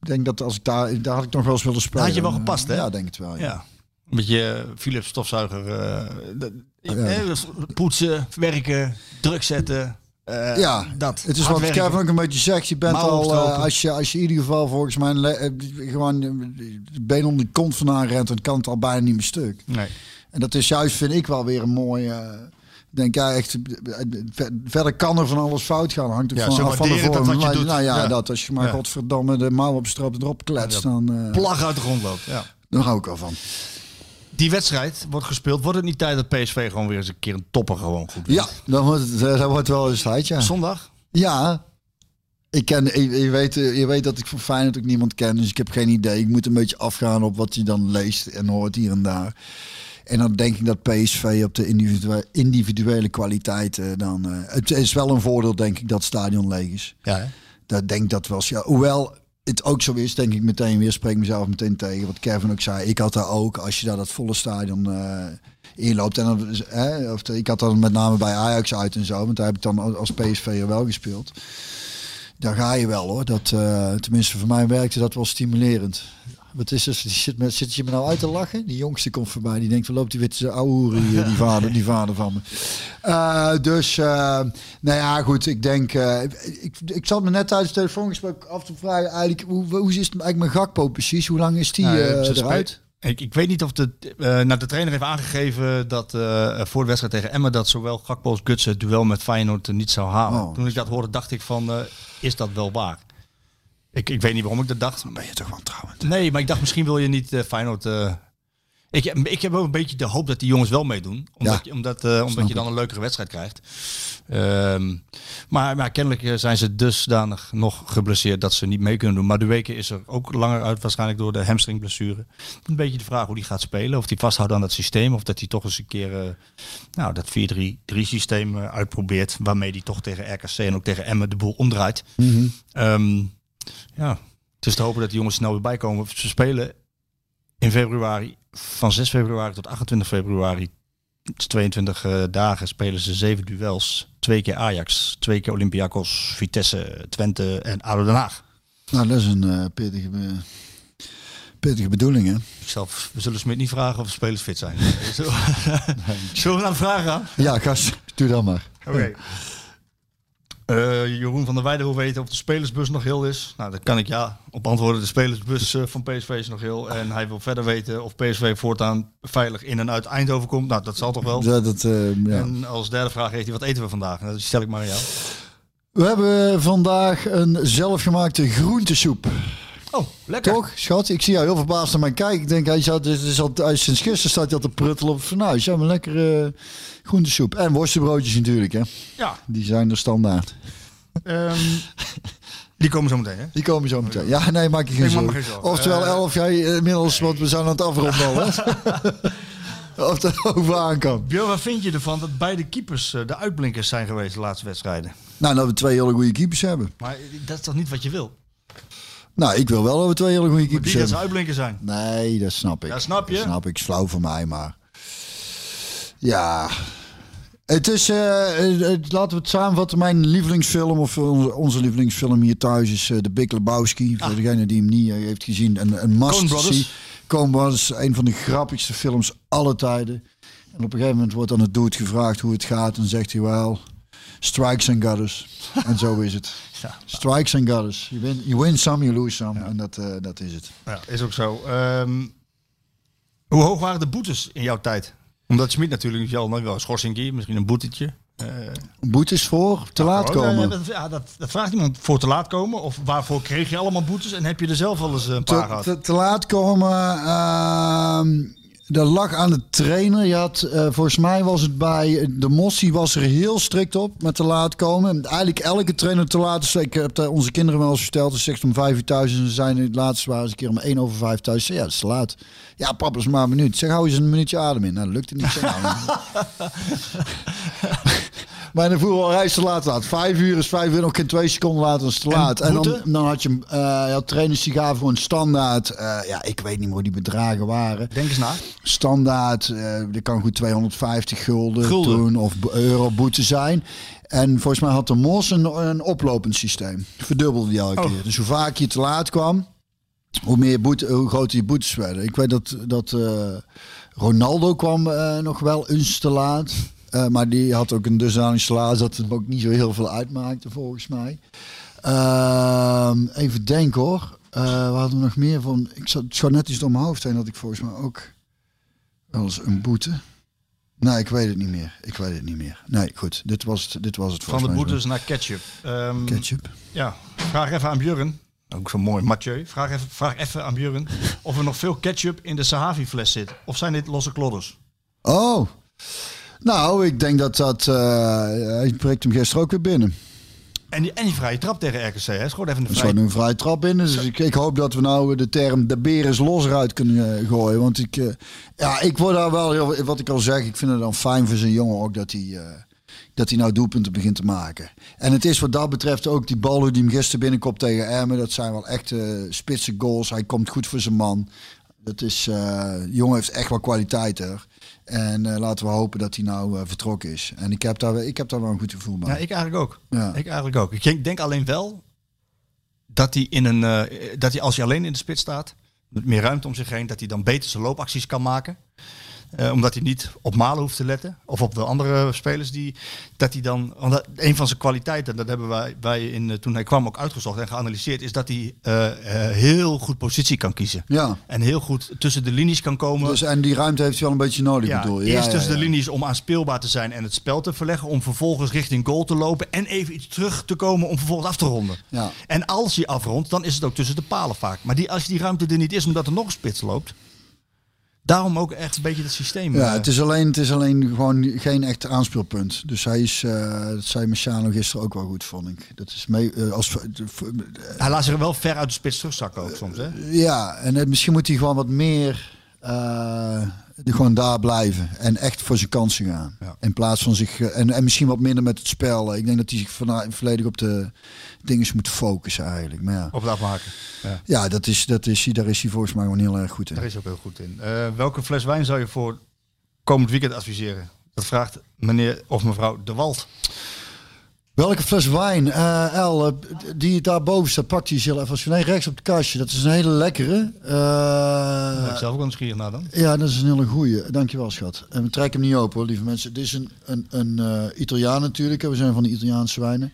ik denk dat als ik daar, daar had ik nog wel eens willen spelen. had je wel Eh, gepast, hè? Ja, denk het wel. Ja. Ja. Een beetje eh, Philips stofzuiger. eh, Ja. eh, poetsen, werken, druk zetten. eh, Ja, dat. het is wat werken. Kevin ook een beetje zegt. Je bent al, eh, als, je, als je in ieder geval volgens mij eh, gewoon eh, been onder de kont vandaan rent, dan kan het al bijna niet meer stuk. Nee. En dat is juist, vind ik wel weer een mooi. eh, denk ja, echt. eh, ver- Verder kan er van alles fout gaan. Hangt ook Ja, van af van de dat vorm. wat je Maar, doet. Nou ja, Ja. dat als je maar godverdomme de mouw opstroopt erop kletst, dan, eh Plag uit de grond loopt. Ja. dan hou ik wel van. Die wedstrijd wordt gespeeld. Wordt het niet tijd dat PSV gewoon weer eens een keer een topper gewoon goed doet? Ja, dan wordt het, eh, dat wordt wel eens tijd, ja. Zondag? Ja. Ik ken, je, weet, eh, je weet dat ik van Feyenoord ook niemand ken, dus ik heb geen idee. Ik moet een beetje afgaan op wat je dan leest en hoort hier en daar. En dan denk ik dat PSV op de individuele, individuele kwaliteiten dan... eh, het is wel een voordeel, denk ik, dat het stadion leeg is. Ja, hè? Dat denk dat wel. Ja, hoewel het ook zo is, denk ik meteen weer, spreek mezelf meteen tegen. Wat Kevin ook zei, ik had daar ook, als je daar dat volle stadion eh inloopt. En dan, hè, of ik had dan met name bij Ajax uit en zo, want daar heb ik dan als PSV'er wel gespeeld. Daar ga je wel hoor. Dat, eh, tenminste, voor mij werkte dat wel stimulerend. Wat is? Die zit, met, zit je me nou uit te lachen? Die jongste komt voorbij. Die denkt, van loopt die witte ouwe hier, die vader, die vader van me. Eh, dus, eh, nou ja, goed. Ik denk, eh, ik, ik zat me net tijdens het telefoongesprek af te vragen, eigenlijk, hoe, hoe is het eigenlijk met Gakpo precies? Hoe lang is die Nou, eruit? Ik, ik weet niet of de, eh nou, de trainer heeft aangegeven dat voor de wedstrijd tegen Emmen dat zowel Gakpo als Gutsen het duel met Feyenoord niet zou halen. Oh. Toen ik dat hoorde, dacht ik van, is dat wel waar? Ik, ik weet niet waarom ik dat dacht. Ben je toch wantrouwend? Nee, maar ik dacht misschien wil je niet eh, Feyenoord... eh, ik, ik heb ook een beetje de hoop dat die jongens wel meedoen. Omdat, Ja. je, omdat, eh, omdat je dan een leukere wedstrijd krijgt. Ehm, maar, maar kennelijk zijn ze dusdanig nog geblesseerd dat ze niet mee kunnen doen. Maar de weken is er ook langer uit waarschijnlijk door de hamstringblessure. Een beetje de vraag hoe die gaat spelen. Of die vasthoudt aan dat systeem. Of dat hij toch eens een keer nou, dat 4-3-3 systeem uitprobeert. Waarmee hij toch tegen RKC en ook tegen Emmen de boel omdraait. Ehm, ja, het is te hopen dat die jongens snel weer bijkomen. Ze spelen in februari, van 6 februari tot 28 februari, het is 22 eh, dagen, spelen ze zeven duels. Twee keer Ajax, twee keer Olympiakos, Vitesse, Twente en ADO Den Haag. Nou, dat is een eh, pittige, pittige bedoeling, hè? Ik zal, we zullen Smit niet vragen of de spelers fit zijn. Zullen we- naar de vraag gaan? Ja, gast, doe dat maar. Oké. Eh, Jeroen van der Weijden wil weten of de spelersbus nog heel is. Nou, dat kan ik ja op antwoorden. De spelersbus eh, van PSV is nog heel. En hij wil verder weten of PSV voortaan veilig in en uit Eindhoven komt. Nou, dat zal toch wel. Ja, dat, eh, ja. En als derde vraag heeft hij, wat eten we vandaag? Nou, dat stel ik maar aan jou. We hebben vandaag een zelfgemaakte groentesoep. Oh, lekker. Toch, schat? Ik zie jou heel verbaasd naar mij kijken. Ik denk, hij, zat, dus, dus al, hij, sinds gisteren staat hij al te pruttelen op het fornuis. Ja, maar lekkere uh, groentesoep. En worstenbroodjes natuurlijk, hè. Ja. Die zijn er standaard. Ehm, die komen zo meteen, hè? Die komen zo meteen. Ja, nee, maak je geen zorgen. Oftewel, Eh, elf jij inmiddels, want we zijn aan het afronden al, hè. of dat over aan kan. Björn, wat vind je ervan dat beide keepers eh, de uitblinkers zijn geweest de laatste wedstrijden? Nou, dat we twee hele goede keepers hebben. Maar dat is toch niet wat je wil? Nou, ik wil wel dat we twee hele goede keepers die dat ze hebben. uitblinkers zijn. Nee, dat snap ik. Ja, snap je? Dat snap ik. Flauw voor mij, maar... Ja... Het is, eh, eh, laten we het samenvatten. Mijn lievelingsfilm, of onze, onze lievelingsfilm hier thuis, is eh, The Big Lebowski. Voor degene die hem niet eh, heeft gezien, een, een must Coen Brothers. see. Coen Brothers, een van de grappigste films aller tijden. En op een gegeven moment wordt aan het dude gevraagd hoe het gaat. En zegt hij wel, strikes and gutters. en zo is het. Ja. Strikes and gutters. You win, you win some, you lose some. En dat, eh, dat is het. Ja, is ook zo. Ehm, hoe hoog waren de boetes in jouw tijd? Omdat Smit natuurlijk wel, nou, wel een schorsing, misschien een boetetje. Eh, Boetes voor te laat gewoon, komen. dat, ja, dat, dat vraagt iemand voor te laat komen. Of waarvoor kreeg je allemaal boetes? En heb je er zelf wel eens een paar te, gehad? te, te laat komen. ehm dat lag aan de trainer. Je had, eh, volgens mij was het bij de Mossie was er heel strikt op met te laat komen. En Eigenlijk elke trainer te laat is. Ik heb het onze kinderen wel eens verteld. Ze zegt om vijf uur thuis en ze zijn het laatste waren ze een keer om één over vijf thuis. Ja, dat is te laat. Ja, papa is maar een minuut. Zeg, hou eens een minuutje adem in. Nou, dat lukte niet. Zeg, Maar de voetbalreis te laat laat. Vijf uur is vijf uur, nog geen twee seconden later is te laat. En, dan, dan had je, eh je had trainers die gaven gewoon standaard. eh, ja, ik weet niet meer hoe die bedragen waren. Denk eens na. Standaard, eh er kan goed 250 gulden, Gulden. toen of euro boete zijn. En volgens mij had de Mos een, een oplopend systeem. Verdubbelde die elke Oh. keer. Dus hoe vaak je te laat kwam, hoe, meer boete, hoe groter je boetes werden. Ik weet dat, dat Ronaldo kwam nog wel eens te laat. Eh, maar die had ook een dusdanig salaris dat het ook niet zo heel veel uitmaakte volgens mij. Ehm, even denken hoor. Eh we hadden nog meer van. Ik zat, het schoot net iets door mijn hoofd heen dat ik volgens mij ook wel eens een boete. Nee, ik weet het niet meer. Ik weet het niet meer. Nee, goed. Dit was het, dit was het Van volgens de mij zo. boetes naar ketchup. Ehm, Ketchup. Ja, vraag even aan Björn. Ook zo mooi, Mathieu. Vraag even, vraag even aan Björn of er nog veel ketchup in de Sahavi-fles zit. Of zijn dit losse klodders? Oh. Nou, ik denk dat dat... eh hij breekt hem gisteren ook weer binnen. En die, en die vrije trap tegen RKC, hè? Is gewoon even een vrije een vrije trap in. Dus ik, ik hoop dat we nou de term de beer is los eruit kunnen eh, gooien. Want ik, eh, ja, ik word daar wel heel... Wat ik al zeg, ik vind het dan fijn voor zijn jongen ook dat hij... eh, dat hij nou doelpunten begint te maken. En het is wat dat betreft ook die bal die hem gisteren binnenkomt tegen Ermen. Dat zijn wel echt eh, spitse goals. Hij komt goed voor zijn man. Dat is, eh, de jongen heeft echt wel kwaliteit er. En eh, laten we hopen dat hij nou eh, vertrokken is. En ik heb, daar, ik heb daar wel een goed gevoel bij. Ja, ik eigenlijk ook. Ja. Ik eigenlijk ook. Ik denk- denk alleen wel dat hij, in een, eh, dat hij als hij alleen in de spits staat, met meer ruimte om zich heen, dat hij dan beter zijn loopacties kan maken. Eh, omdat hij niet op Malen hoeft te letten. Of op de andere spelers die. Dat hij dan. Een van zijn kwaliteiten, dat hebben wij, wij in, eh, toen hij kwam ook uitgezocht en geanalyseerd. Is dat hij eh, heel goed positie kan kiezen. Ja. En heel goed tussen de linies kan komen. Dus, en die ruimte heeft hij wel een beetje nodig, Ja, bedoel eerst Ja, tussen de linies om aanspeelbaar te zijn en het spel te verleggen. Om vervolgens richting goal te lopen. En even iets terug te komen om vervolgens af te ronden. Ja. En als hij afrondt, dan is het ook tussen de palen vaak. Maar die, als die ruimte er niet is omdat er nog een spits loopt. Daarom ook echt een beetje het systeem. Ja, eh, het is alleen, het is alleen gewoon geen echt aanspeelpunt. Dus hij is, eh, dat zei Machado gisteren ook wel goed, vond ik. Dat is mee, eh, als, Hij laat zich wel ver uit de spits terugzakken ook soms. Hè? ja, en misschien moet hij gewoon wat meer gewoon daar blijven. En echt voor zijn kansen gaan. Ja. In plaats van zich, eh, en, en misschien wat minder met het spel. Ik denk dat hij zich vana- volledig op de dingen moet focussen eigenlijk. Maar ja, Op het afmaken. Ja, ja dat is, dat is, daar is hij volgens mij gewoon heel erg goed in. daar is ook heel goed in. Eh, welke fles wijn zou je voor komend weekend adviseren? Dat vraagt meneer of mevrouw De Wald. Welke fles wijn? Eh El, eh, die daarboven staat, pakt hij zelf. Als je nee, rechts op het kastje. Dat is een hele lekkere. Eh, Daar ben ik zelf ook aan het schieren naar dan. ja, dat is een hele goeie. Dankjewel, schat. En we trekken hem niet open, hoor, lieve mensen. Dit is een, een, een eh, Italiaan natuurlijk. We zijn van de Italiaanse wijnen.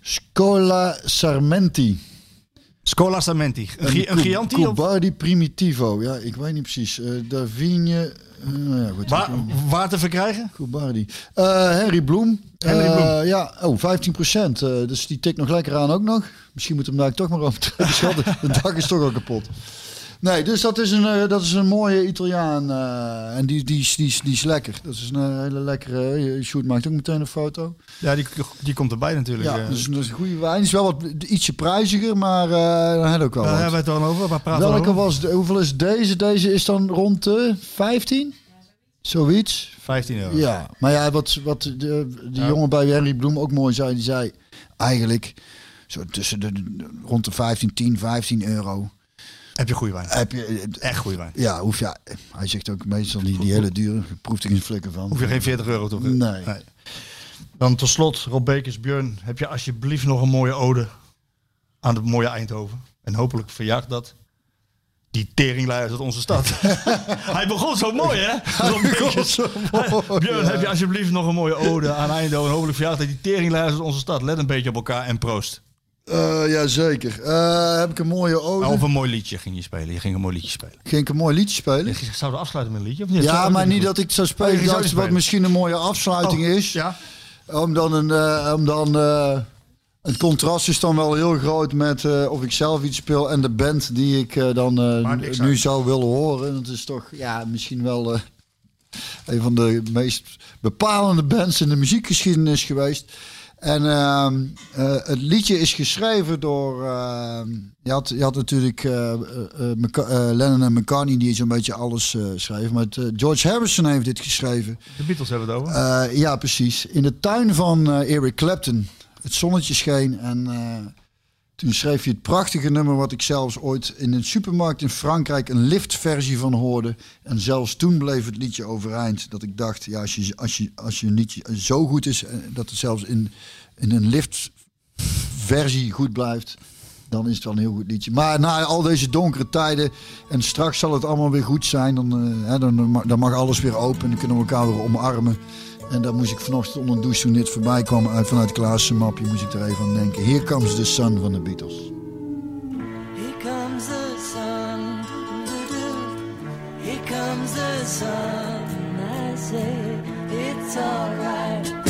Scola Sarmenti. Scola Samenti. Een, een Chianti of... Primitivo. Ja, ik weet niet precies. Eh Davigne. eh, ja, goed. Waar, waar te verkrijgen? Cubardi. Eh Henry Bloem. Eh, ja, oh, 15 procent. dus die tikt nog lekker aan ook nog. Misschien moet hem daar toch maar schat. De dag is toch al kapot. Nee, dus dat is een, eh, dat is een mooie Italiaan. eh, en die, die, is- die, die is lekker. Dat is een eh, hele lekkere... eh, Sjoerd maakt ook meteen een foto. Ja, die, die komt erbij natuurlijk. Ja, eh. dus dat is een goede wijn. Is wel wat ietsje prijziger, maar eh dan heb ik ook wel Daar hebben we het dan over. Waar praten we Welke over? was de, hoeveel is deze? Deze is dan rond de 15? Zoiets. 15 euro. Ja, maar ja, wat, wat de, Ja. jongen bij Henry Bloem ook mooi zei, die zei eigenlijk zo tussen de, de- rond de 15, 10, 15 euro. Heb je goede wijn? Heb je, Echt goede wijn. ja, hoef je, hij zegt ook meestal die, die hele dure, proeft er geen flikker van. Hoef je geen 40 euro te Nee. Dan tot slot, Rob Bekers, Björn, heb je alsjeblieft nog een mooie ode aan het mooie Eindhoven. En hopelijk verjaagt dat. Die teringleiers uit onze stad. Hij begon zo mooi, hè? Bekers. Björn, heb je alsjeblieft nog een mooie ode aan Eindhoven. En hopelijk verjaagt dat die teringleiers uit onze stad. Let een beetje op elkaar en proost. Eh, ja, zeker. Eh, heb ik een mooie ode? Of een mooi liedje ging je spelen. Je ging een mooi liedje spelen. Ging ik een mooi liedje spelen? Je zou er afsluiten met een liedje? Of niet? Ja, maar niet dat ik zou Oh, spelen. dacht niet wat misschien een mooie afsluiting Oh, is. Ja. Om dan een, eh, om dan, eh, het contrast is dan wel heel groot met eh, of ik zelf iets speel en de band die ik eh, dan eh, nu zou willen horen. Dat is toch ja, misschien wel een van de meest bepalende bands in de muziekgeschiedenis geweest. En ehm, eh, het liedje is geschreven door. ehm, je, had, je had natuurlijk Lennon en McCartney die zo'n beetje alles schreven. Maar het, George Harrison heeft dit geschreven. De Beatles hebben het over. Ja, precies. In de tuin van Eric Clapton. Het zonnetje scheen en eh, toen schreef je het prachtige nummer wat ik zelfs ooit in een supermarkt in Frankrijk een liftversie van hoorde. En zelfs toen bleef het liedje overeind. Dat ik dacht, ja, als je, als je, als je liedje zo goed is, eh, dat het zelfs in, in een liftversie goed blijft, dan is het wel een heel goed liedje. Maar na al deze donkere tijden en straks zal het allemaal weer goed zijn, dan, eh, dan, dan mag alles weer open en dan kunnen we elkaar weer omarmen. En daar moest ik vanochtend onder een douche toen dit voorbij kwam uit vanuit Klaas' mapje, moest ik er even aan denken. Here comes the sun van de Beatles. Here comes the sun. Here comes the sun. I say it's alright.